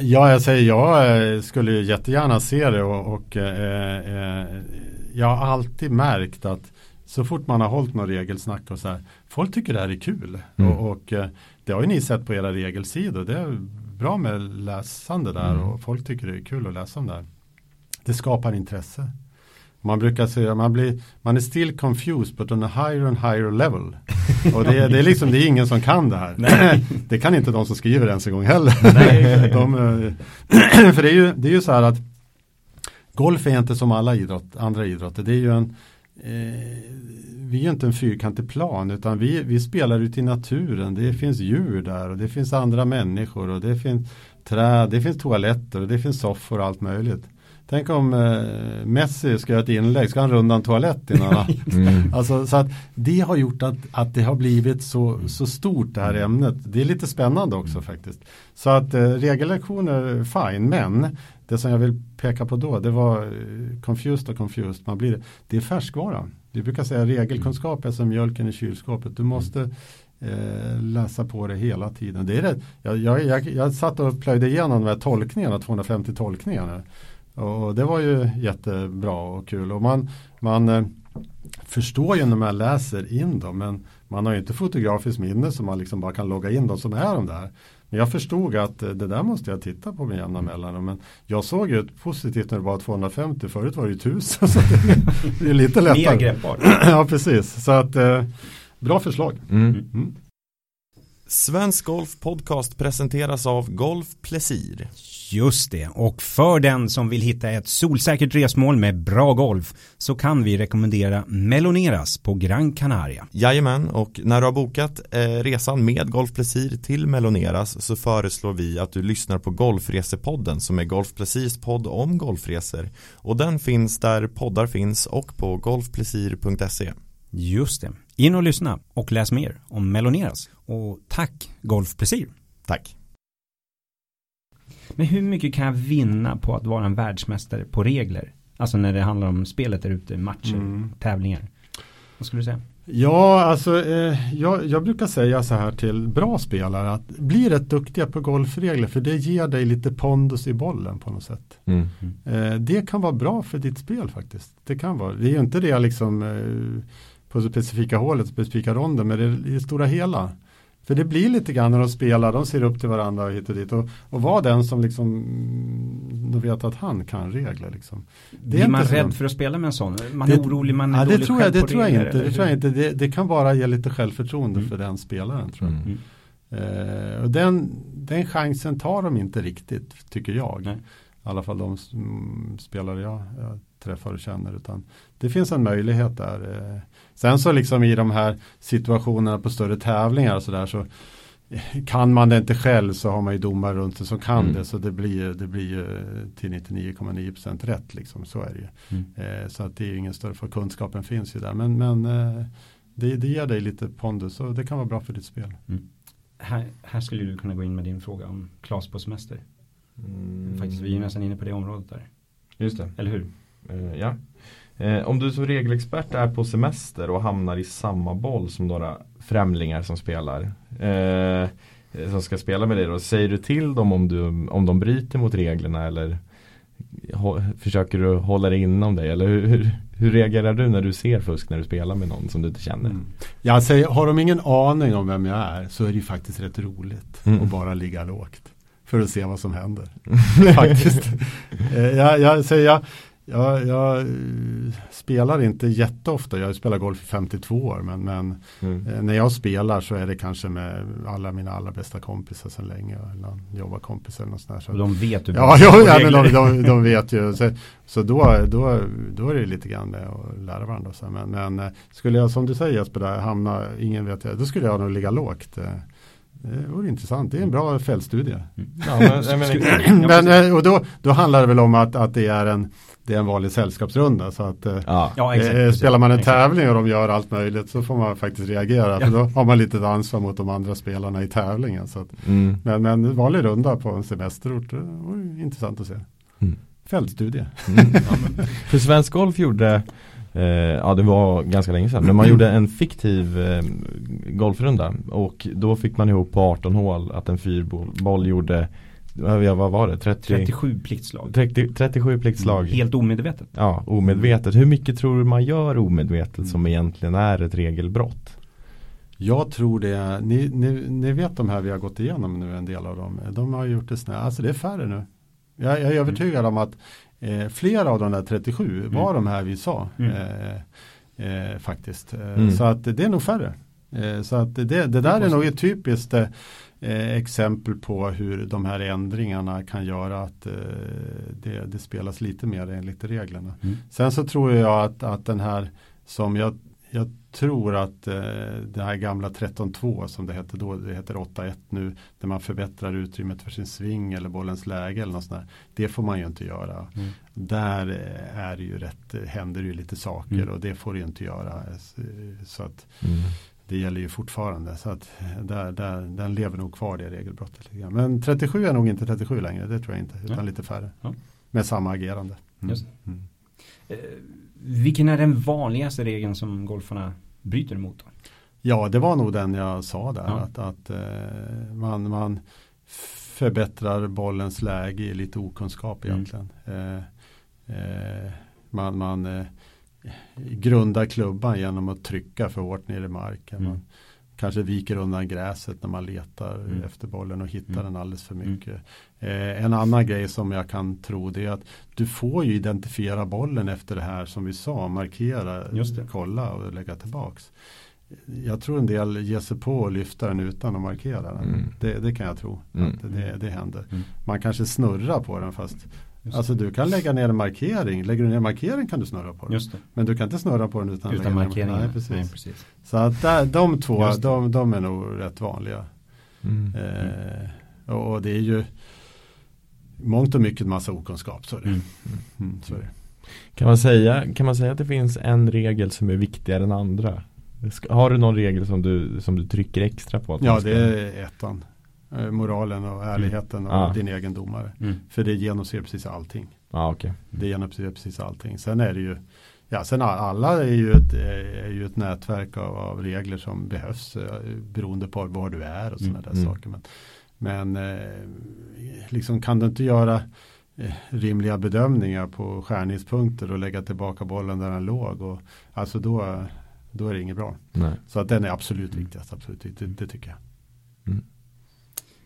Ja, jag säger jag eh, skulle ju jättegärna se det och, och eh, eh, jag har alltid märkt att så fort man har hållit någon regelsnack och så här, folk tycker det här är kul. Mm. Och, och eh, det har ju ni sett på era regelsidor. Det är bra med läsande där Mm. och folk tycker det är kul att läsa om det här. Det skapar intresse. Man brukar säga man blir man är still confused but on a higher and higher level. Och det, är- det är liksom det är ingen som kan det här. [clears throat] det kan inte de som skriver ens en gång heller. Nej. [laughs] de, eh, [clears throat] för det är, ju, det är ju så här att golf är inte som alla idrott, andra idrotter. Det är ju en eh, vi är ju inte en fyrkantig plan utan vi, vi spelar ute i naturen. Det finns djur där och det finns andra människor och det finns träd, det finns toaletter och det finns soffor och allt möjligt. Tänk om eh, Messi ska göra ett inlägg, ska han runda en toalett innan han [laughs] Mm. [laughs] Alltså, så att det har gjort att, att det har blivit så, så stort det här ämnet. Det är lite spännande också faktiskt. Så att eh, regellektioner, fine, men det som jag vill peka på då, det var eh, confused och confused. Man blir, det är färskvara. Vi brukar säga regelkunskap är som mjölken i kylskåpet. Du måste eh, läsa på det hela tiden. Det är det. Jag, jag, jag, jag satt och plöjde igenom de här tolkningarna, 250 tolkningarna. Och det var ju jättebra och kul. Och man, man eh, förstår ju när man läser in dem. Men man har ju inte fotografiskt minne så man liksom bara kan logga in de som är de där. Men jag förstod att eh, det där måste jag titta på med jämna mellanrum. Men jag såg ju positivt när det var 250. Förut var det ju 1000. [laughs] Så det, är lite Mer lättare. greppbart. [clears throat] ja, precis. Så att eh, bra förslag. Mm. Mm. Svensk Golf Podcast presenteras av Golf Plesir. Just det, och för den som vill hitta ett solsäkert resmål med bra golf så kan vi rekommendera Meloneras på Gran Canaria. Jajamän, och när du har bokat eh, resan med Golf Plesir till Meloneras så föreslår vi att du lyssnar på Golfresepodden som är Golf Plesirs podd om golfresor. Och den finns där poddar finns och på golfplesir.se. Just det, in och lyssna och läs mer om Meloneras. Och tack Golf Plesir. Tack. Men hur mycket kan jag vinna på att vara en världsmästare på regler? Alltså när det handlar om spelet där ute, matcher, mm. tävlingar. Vad skulle du säga? Ja, alltså eh, jag, jag, brukar säga så här till bra spelare att bli rätt duktiga på golfregler för det ger dig lite pondus i bollen på något sätt. Mm. Eh, det kan vara bra för ditt spel faktiskt. Det kan vara. Det är ju inte det liksom eh, på specifika hålet, specifika ronden, men det, i det stora hela. För det blir lite grann när de spelar, de ser upp till varandra och hit och dit. Och, och vara den som liksom, de vet att han kan regler liksom. Det Blir man rädd för att spela med en sån? Man är orolig, man är ja, det tror jag, det tror jag inte. Det, tror jag inte. Det, det, kan bara ge lite självförtroende mm. för den spelaren tror jag. Mm. Uh, och den, den chansen tar de inte riktigt, tycker jag. Nej. I alla fall de spelare jag, jag träffar och känner. Utan det finns en möjlighet där. Uh, Sen så liksom i de här situationerna på större tävlingar och sådär så kan man det inte själv så har man ju domare runt sig som kan mm. det så det blir, det blir ju till 99,9% rätt liksom så är det ju. Mm. Eh, så att det är ju ingen större för kunskapen finns ju där men, men eh, det, det ger dig lite pondus och det kan vara bra för ditt spel. Mm. Här, här skulle du kunna gå in med din fråga om Klas på semester. Mm. Faktiskt, vi är nästan inne på det området där. Just det. Eller hur? Uh, ja. Eh, om du som regelexpert är på semester och hamnar i samma boll som några främlingar som spelar. Eh, som ska spela med dig då. Säger du till dem om, du, om de bryter mot reglerna eller försöker du hålla det inom dig? Eller hur, hur, hur, reagerar du när du ser fusk när du spelar med någon som du inte känner? Mm. Jag säger, har de ingen aning om vem jag är så är det ju faktiskt rätt roligt mm. att bara ligga lågt. För att se vad som händer. [laughs] faktiskt. Eh, jag, jag, säger, jag, jag, jag, eh, spelar inte jätteofta, jag spelar golf i 52 år men, men mm. eh, när jag spelar så är det kanske med alla mina allra bästa kompisar sedan länge. Någon jobbarkompis eller något sånt där. Så. de vet du Ja, [laughs] ja, ja men de, de, de, vet ju. Så, så då, då, då är det lite grann med att lära varandra. Så. Men, men eh, skulle jag som du säger Jesper, där, hamna, ingen vet jag, då skulle jag nog ligga lågt. Det vore intressant. Det är en bra fältstudie. Mm. Ja, men, men, [clears throat] men, och då, då handlar det väl om att, att det är en det är en vanlig sällskapsrunda. Så att, eh, ja. Ja, exakt, eh, spelar man en exakt. tävling och de gör allt möjligt så får man faktiskt reagera. Ja. För då har man lite ansvar mot de andra spelarna i tävlingen. Så att, mm. men, men vanlig runda på en semesterort, det var intressant att se. Mm. Fältstudie. Mm. [laughs] för Svensk Golf gjorde eh, ja det var ganska länge sedan. Men man gjorde en fiktiv eh, golfrunda. Och då fick man ihop på 18 hål att en fyrboll gjorde ja, vad var det? 30, 37 pliktslag. 30, 37 pliktslag. Mm, helt omedvetet. Ja, omedvetet. Hur mycket tror du man gör omedvetet mm. som egentligen är ett regelbrott? Jag tror det, ni, ni, ni, vet de här vi har gått igenom nu en del av dem. De har gjort det snabbt, alltså det är färre nu. Jag, jag är mm. övertygad mm. om att eh, flera av de där 37 mm. var de här vi sa. Mm. Eh, eh, faktiskt. Eh, så att det är nog färre. Eh, så att det, det där är nog ett typiskt eh, eh, exempel på hur de här ändringarna kan göra att eh, det, det, spelas lite mer enligt reglerna. Mm. Sen så tror jag att, att den här som jag, jag tror att eh, det här gamla 13.2 som det hette då, det heter 8.1 nu, där man förbättrar utrymmet för sin sving eller bollens läge eller något sånt där. Det får man ju inte göra. Mm. Där eh, är det ju rätt, händer ju lite saker mm. och det får du inte göra. Så att mm det gäller ju fortfarande. Så att där, där, den lever nog kvar det regelbrottet. Men 37 är nog inte 37 längre, det tror jag inte. Utan ja. lite färre. Ja. Med samma agerande. Mm. Mm. Eh, vilken är den vanligaste regeln som golfarna bryter emot? Då? Ja, det var nog den jag sa där. Ja. Att, att eh, man, man förbättrar bollens läge i lite okunskap egentligen. Mm. Eh, man, man eh, grunda klubban genom att trycka för hårt ner i marken. Mm. Man kanske viker undan gräset när man letar mm. efter bollen och hittar mm. den alldeles för mm. mycket. Eh, en annan grej som jag kan tro det är att du får ju identifiera bollen efter det här som vi sa, markera, kolla och lägga tillbaks. Jag tror en del ger sig på att lyfta den utan att markera den. Mm. Det, det, kan jag tro. Mm. Att det, det händer. Mm. Man kanske snurrar på den fast Alltså du kan lägga ner en markering. Lägger du ner en markering kan du snurra på den. Men du kan inte snurra på den utan, utan markering. Nej, precis. Nej, precis. Så att där, de två, de, de, är nog rätt vanliga. Mm. Eh, och det är ju mångt och mycket massa okunskap. Så är det. Mm. Mm, så är det. Kan, man säga, kan man säga att det finns en regel som är viktigare än andra? Har du någon regel som du, som du trycker extra på? ja, det är ettan. Eh, moralen och ärligheten och Ah. din egen domare. Mm. För det genomsyrar precis allting. Ja, okej. Det genomsyrar precis allting. Sen är det ju Ja, sen all- alla är ju ett, är ju ett nätverk av, av regler som behövs eh, beroende på var du är och sådana Mm, där mm. saker. Men, men eh, liksom kan du inte göra eh, rimliga bedömningar på skärningspunkter och lägga tillbaka bollen där den låg. Och, alltså då, då är det inget bra. Nej. Så att den är absolut viktigast, absolut, det, det tycker jag.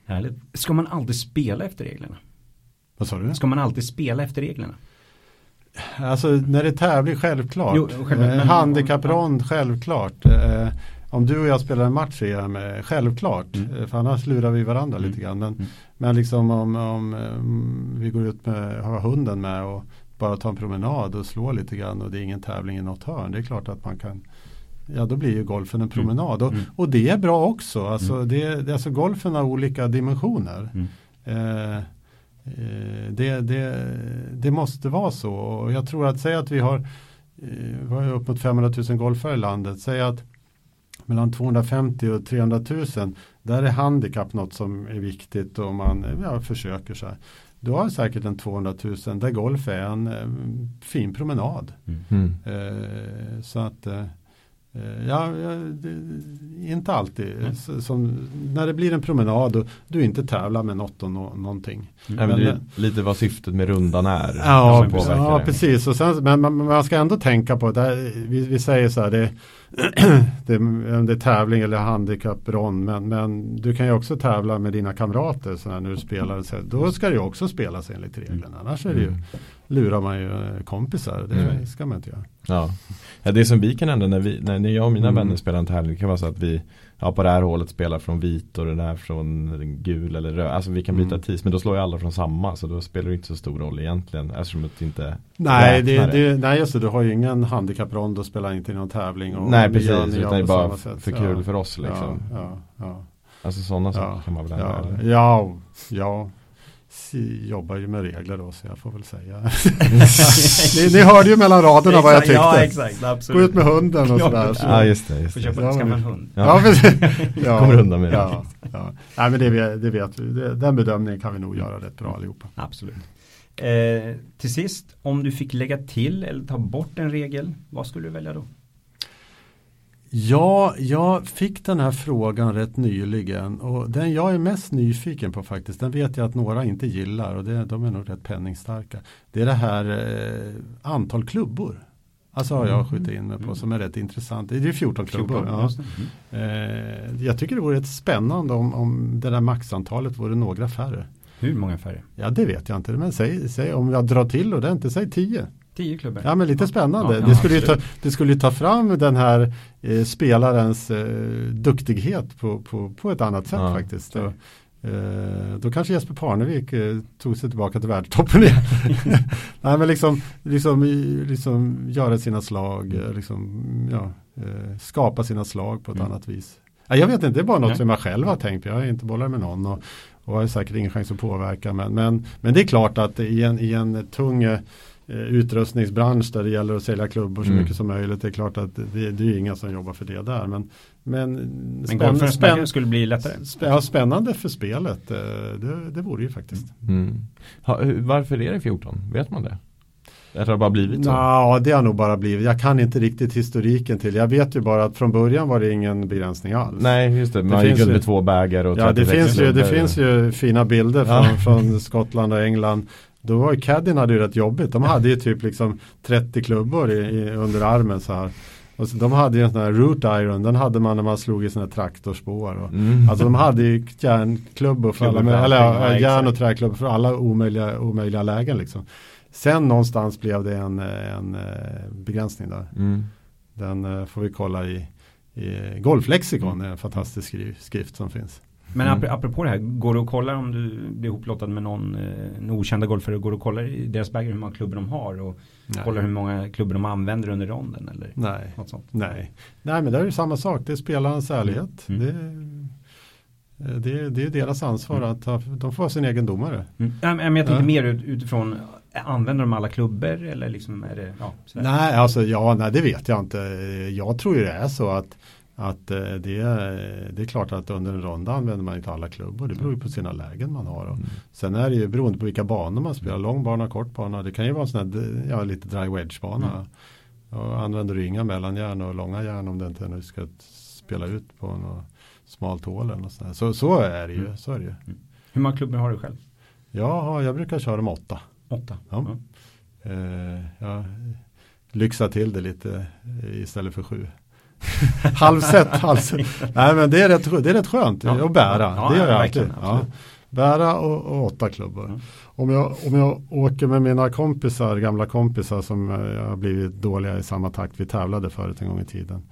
Härligt. Ska man alltid spela efter reglerna? Vad sa du? Ska man alltid spela efter reglerna? Alltså när det är tävling självklart. Jo, självklart, eh, handikapprond självklart. Eh, om du och jag spelar en match i EM, eh, självklart. Mm. Eh, För annars lurar vi varandra Mm. lite grann. Men, Mm. men liksom om, om eh, vi går ut med, har hunden med och bara tar en promenad och slår lite grann och det är ingen tävling i något hörn. Det är klart att man kan Ja då blir ju golfen en promenad och, Mm. och det är bra också. Alltså, det, det, alltså golfen har olika dimensioner. Mm. Eh, eh, det, det, det måste vara så och jag tror att säga att vi har, eh, vi har ju upp mot 500 000 golfare i landet. Säg att mellan 250 och 300 000 där är handikapp något som är viktigt och man ja, försöker så här. Du har säkert en 200 000 där golf är en eh, fin promenad. Mm. Eh, så att eh, Ja, ja det, inte alltid. Så, som, när det blir en promenad och du inte tävlar med något och nå, någonting. Nej, men Men- är lite vad syftet med rundan är. Ja, ja precis. Och sen, men man, man ska ändå tänka på det. här, Vi, vi säger så här, det, [clears throat] det, om det är tävling eller handikapp-rond. Men, men du kan ju också tävla med dina kamrater så här, när du spelar. Så här, då ska det ju också spelas enligt reglerna. Annars är det ju, Mm. lurar man ju eh, kompisar. Det Mm. ska man inte göra. Ja. ja, det som vi kan ändra när, vi, när jag och mina Mm. vänner spelar en tävling det kan vara så att vi ja, på det här hålet spelar från vit och det där från gul eller röd. Alltså vi kan byta Mm. tis men då slår ju alla från samma så då spelar det inte så stor roll egentligen eftersom det inte Nej, det, det, nej just det, du har ju ingen handikapprond och spelar inte i någon tävling. Och Nej precis, utan det är bara för Ja. kul för oss liksom. Ja, ja, ja. Alltså sådana saker Ja, kan man väl ändra Ja, ja, ja. Si, jobbar ju med regler då så jag får väl säga. [laughs] ni, ni hörde ju mellan raderna vad jag tyckte. Ja, exakt. Gå ut med hunden och sådär. Så. Ja just det, just Får det. köpa, Ja, skaffa men- en hund. Ja. Ja, [laughs] Kommer undan med det. ja, ja. Nej men det, vet- det vet vi. Den bedömningen kan vi nog göra rätt bra allihopa. Absolut. Eh, till sist, om du fick lägga till eller ta bort en regel, vad skulle du välja då? Ja, jag fick den här frågan rätt nyligen och den jag är mest nyfiken på faktiskt, den vet jag att några inte gillar och det, de är nog rätt penningstarka. Det är det här eh, antal klubbor. Alltså har jag skjutit in mig på som är rätt intressant. Det är 14 klubbor. Ja. Mm. Eh, jag tycker det vore rätt spännande om, om det där maxantalet vore några färre. Hur många färger? Ja det vet jag inte, men säg, säg om jag drar till och det inte, säg 10. Tio klubbor? Ja men lite spännande. Ja, det, skulle ju ta, det skulle ju ta fram den här eh, spelarens eh, duktighet på, på, på ett annat sätt Ja, faktiskt. Och, eh, då kanske Jesper Parnevik eh, tog sig tillbaka till världstoppen igen. [laughs] Nej men liksom, liksom, liksom göra sina slag, eh, liksom, ja, eh, skapa sina slag på ett Mm. annat vis. Ja, jag vet inte, det är bara något Nej. som jag själv har tänkt på. Jag har inte bollat med någon och, och har säkert ingen chans att påverka. Men, men, men det är klart att i en, i en tung utrustningsbransch där det gäller att sälja klubbor så Mm. mycket som möjligt. Det är klart att det, det är ju inga som jobbar för det där. Men, men, Men spänn- spänn- skulle bli lättare? spä- ja, spännande för spelet. eh, Det, det vore ju faktiskt. Mm. Ha, hur- varför är det 14? Vet man det? Eller har det bara blivit så? Ja, det har nog bara blivit. Jag kan inte riktigt historiken till. Jag vet ju bara att från början var det ingen begränsning alls. Nej just det, man Det gick finns ut ju- med två bägar och Ja, det 36 finns, ju, det finns ju fina bilder från, Ja. från Skottland och England. Då var ju caddien hade ju rätt jobbigt. De hade ju typ liksom 30 klubbor i, i, under armen så här. Och så, de hade ju en sån här root iron. Den hade man när man slog i här traktorspår. Och, Mm. Alltså de hade ju järnklubbor för alla, eller ja, järn och träklubbor för alla omöjliga, omöjliga lägen liksom. Sen någonstans blev det en, en eh, begränsning där. Mm. Den eh, får vi kolla i, i Golflexikon, en fantastisk skri- skrift som finns. Men Mm. ap- apropå det här, går du och kollar om du blir ihoplottad med någon eh, en okända golfare, går du och kollar i deras baggar hur många klubbor de har och Nej. kollar hur många klubbor de använder under ronden eller Nej. något sånt? Nej. Nej, men det är ju samma sak. Det är spelarens ärlighet. Mm. Det, det, det är deras ansvar mm. att ha, de får ha sin egen domare. Mm. Ja, men jag tänker ja. mer utifrån, använder de alla klubbor eller liksom är det, ja, Nej, alltså ja, nej det vet jag inte. Jag tror ju det är så att att eh, det, det är klart att under en runda använder man inte alla klubbor. Det beror ju på sina lägen man har. Mm. Sen är det ju beroende på vilka banor man spelar. Lång bana, kort bana. Det kan ju vara en sån här, ja, lite dry wedge bana. Mm. Och använder du inga mellanjärn och långa järn om det inte nu ska spela ut på något smalt hål eller något sånt. Så, så är det ju. Mm. Så är det ju. Mm. Hur många klubbor har du själv? Ja, jag brukar köra med åtta. Åtta? Ja. ja. Eh, jag lyxar till det lite istället för sju. [laughs] halvsett, halvsett. Nej men det är rätt, det är rätt skönt ja. att bära. Ja, det gör jag alltid. Ja. Bära och, och, åtta klubbor. Mm. Om, jag, om jag åker med mina kompisar, gamla kompisar som jag har blivit dåliga i samma takt vi tävlade förut en gång i tiden.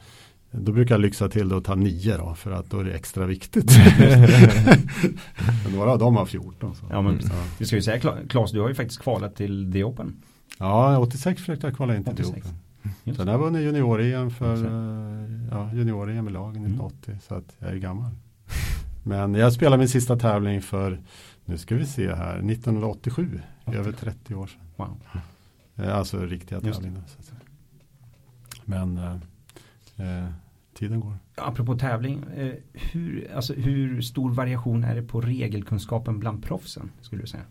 Då brukar jag lyxa till det och ta nio då för att då är det extra viktigt. [laughs] Några av dem har 14. Så. Ja, men, Vi ska ju säga Claes, du har ju faktiskt kvalat till The Open. Ja, 86 försökte jag kvala in till The Open. Sen har jag vunnit junior-EM för eh, ja, junior-EM i lagen 1980 mm. så att jag är gammal. Men jag spelade min sista tävling för, nu ska vi se här, 1987, okay. över 30 år sedan. Wow. Eh, alltså riktiga tävlingar. Men eh, eh, tiden går. Apropå tävling, eh, hur, alltså, hur stor variation är det på regelkunskapen bland proffsen skulle du säga?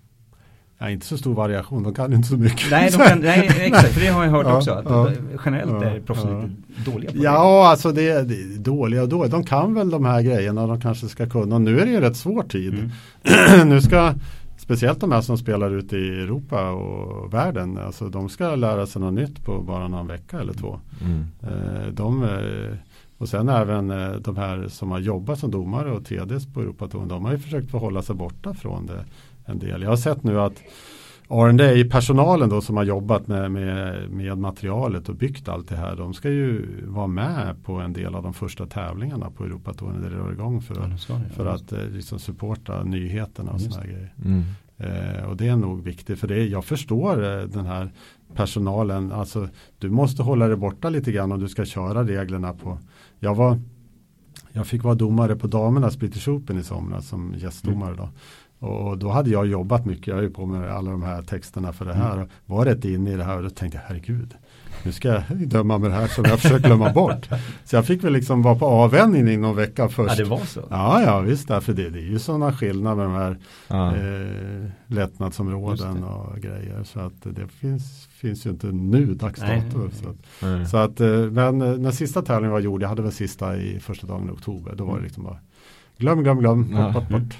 Ja, inte så stor variation, de kan inte så mycket. Nej, de kan, nej [laughs] exakt, för det har jag hört ja, också. Att ja, generellt ja, är proffsen ja. lite dåliga på det. Ja, alltså det är, det är dåliga och dåliga. De kan väl de här grejerna de kanske ska kunna. Och nu är det ju rätt svår tid. Mm. [clears throat] nu ska speciellt de här som spelar ute i Europa och världen. Alltså de ska lära sig något nytt på bara någon vecka eller två. Mm. Eh, de, eh, och sen även eh, de här som har jobbat som domare och TDs på Europatouren. De har ju försökt förhålla sig borta från det en del. Jag har sett nu att R&A personalen då som har jobbat med, med, med materialet och byggt allt det här. De ska ju vara med på en del av de första tävlingarna på Europatouren där det rör igång för, ja, ska, ja, för att eh, liksom supporta nyheterna och sådana grejer. Mm. Eh, och det är nog viktigt för det. Jag förstår eh, den här personalen. Alltså du måste hålla dig borta lite grann om du ska köra reglerna på. Jag var jag fick vara domare på damernas British Open i somras som gästdomare. Mm. Då. Och då hade jag jobbat mycket, jag har ju på med alla de här texterna för det här. Mm. Var rätt inne i det här och då tänkte jag, herregud, nu ska jag [laughs] döma med det här som jag försöker glömma bort. Så jag fick väl liksom vara på avvändning i någon vecka först. Ja, det var så? Ja, ja visst, därför det, det är ju sådana skillnader med de här ja. eh, lättnadsområden och grejer. Så att det finns, finns ju inte nu, dags dato. Så att, så att, eh, men eh, när sista tävlingen var gjord, jag hade väl sista i första dagen i oktober, då var det mm. liksom bara glöm, glöm, glöm, bort, bort, bort.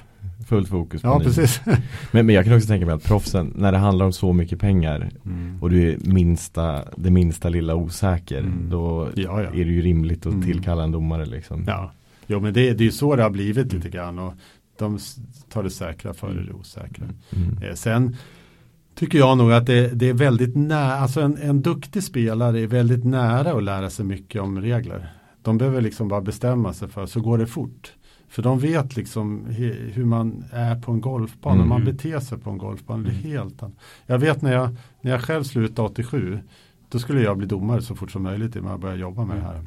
Fullt fokus på Ja, precis. [laughs] men, men jag kan också tänka mig att proffsen, när det handlar om så mycket pengar mm. och du är minsta, det minsta lilla osäker, mm. då ja, ja. är det ju rimligt att mm. tillkalla en domare liksom. Ja, jo men det, det är ju så det har blivit lite grann och de tar det säkra före det mm. osäkra. Mm. Eh, sen tycker jag nog att det, det är väldigt nära, alltså en, en duktig spelare är väldigt nära att lära sig mycket om regler. De behöver liksom bara bestämma sig för så går det fort. För de vet liksom hur man är på en golfbana, mm. man beter sig på en golfbana. Det mm. helt Jag vet när jag, när jag själv slutade 87, då skulle jag bli domare så fort som möjligt när jag började jobba med det här.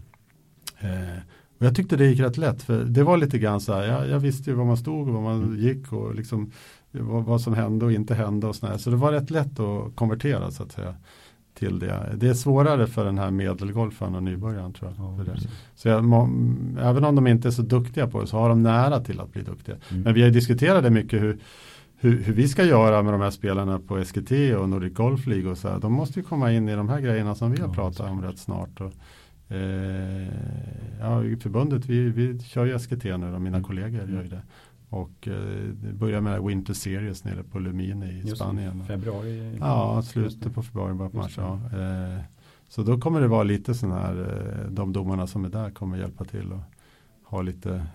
Eh, och jag tyckte det gick rätt lätt, för det var lite grann så här, jag, jag visste ju var man stod och var man mm. gick och liksom vad, vad som hände och inte hände och sådär. Så det var rätt lätt att konvertera så att säga till det. Det är svårare för den här medelgolfaren och nybörjaren tror jag. Ja, så jag, må, även om de inte är så duktiga på det så har de nära till att bli duktiga. Mm. Men vi har diskuterat det mycket hur, hur, hur, vi ska göra med de här spelarna på SKT och Nordic Golf League och så här. De måste ju komma in i de här grejerna som vi har pratat om rätt snart. Och, eh, ja, förbundet, vi, vi kör ju SKT nu och mina mm. kollegor gör ju det. Och eh, börjar med Winter Series nere på Lumini i Just Spanien. Februari? Ja, slutet på februari, början på mars. Ja. Eh, så då kommer det vara lite sådana här, eh, de domarna som är där kommer hjälpa till och ha lite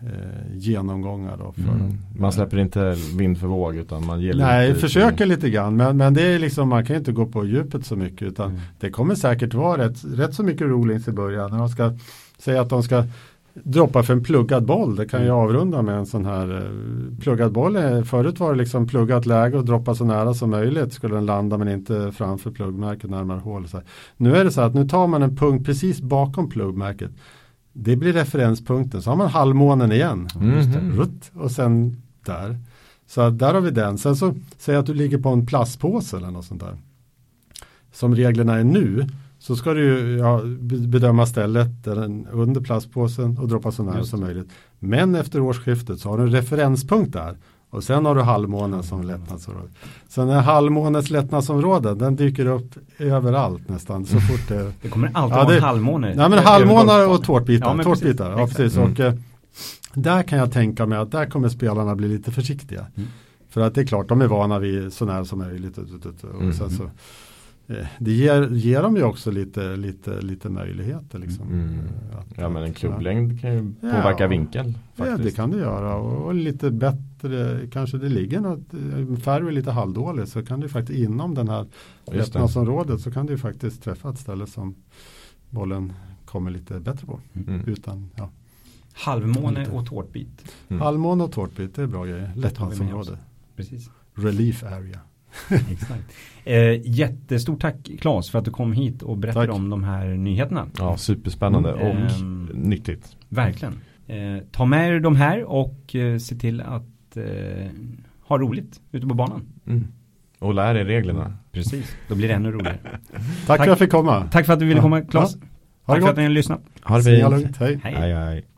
genomgångar. Då för mm. Man släpper inte vind för våg utan man ger Nej, lite försöker lite grann. Men, men det är liksom, man kan inte gå på djupet så mycket. Utan mm. det kommer säkert vara rätt, rätt så mycket rulings i början. När de ska säga att de ska droppa för en pluggad boll. Det kan mm. jag avrunda med en sån här eh, pluggad boll. Förut var det liksom pluggat läge och droppa så nära som möjligt skulle den landa men inte framför pluggmärket närmare hål. Nu är det så att nu tar man en punkt precis bakom pluggmärket. Det blir referenspunkten. Så har man halvmånen igen. Mhm. Rutt, och sen där. Så där har vi den. Sen så säg att du ligger på en plastpåse eller något sånt där. Som reglerna är nu så ska du ju ja, be- bedöma stället under plastpåsen och droppa så nära som möjligt. Men efter årsskiftet så har du en referenspunkt där. Och sen har du halvmånen Mm. som lättnadsområde. Så den här halvmånens lättnadsområde den dyker upp överallt nästan så fort det Det kommer alltid Ja, vara halvmåne. Nej men halvmånar och tårtbitar. Ja, men tårtbitar. precis. Ja, precis. Mm. Och, eh, där kan jag tänka mig att där kommer spelarna bli lite försiktiga. Mm. För att det är klart, de är vana vid så nära som möjligt. Och, och, och, och Mm. sen så, det ger, ger dem ju också lite, lite, lite möjligheter. Liksom, Mm. Att- Ja men en klubblängd kan ju Ja. påverka vinkeln. Ja, Faktiskt. det kan det göra. Och, och lite bättre, kanske det ligger något, eh, färg är lite halvdålig så kan det faktiskt inom den här lättnadsområdet så kan det ju faktiskt träffa ett ställe som bollen kommer lite bättre på. Mm. Utan, ja. Halvmåne Lite. och tårtbit. Mm. Halvmåne och tårtbit, det är bra grejer. Lättnadsområde. Precis. Relief area. [laughs] Exakt. Eh, jättestort tack Claes för att du kom hit och berättade Tack. om de här nyheterna. Ja, superspännande Mm. och Ehm. nyttigt. Verkligen. Eh, ta med er de här och eh, se till att eh, ha roligt ute på banan. Mm. Och lär er reglerna. Precis. Då blir det ännu roligare. Tack, [laughs] Tack. för att jag fick komma. Tack för att du ville Ja. komma Claes. Det Tack för att ni har lyssnat. Ha det fint. Hej. Hej. Hej hej.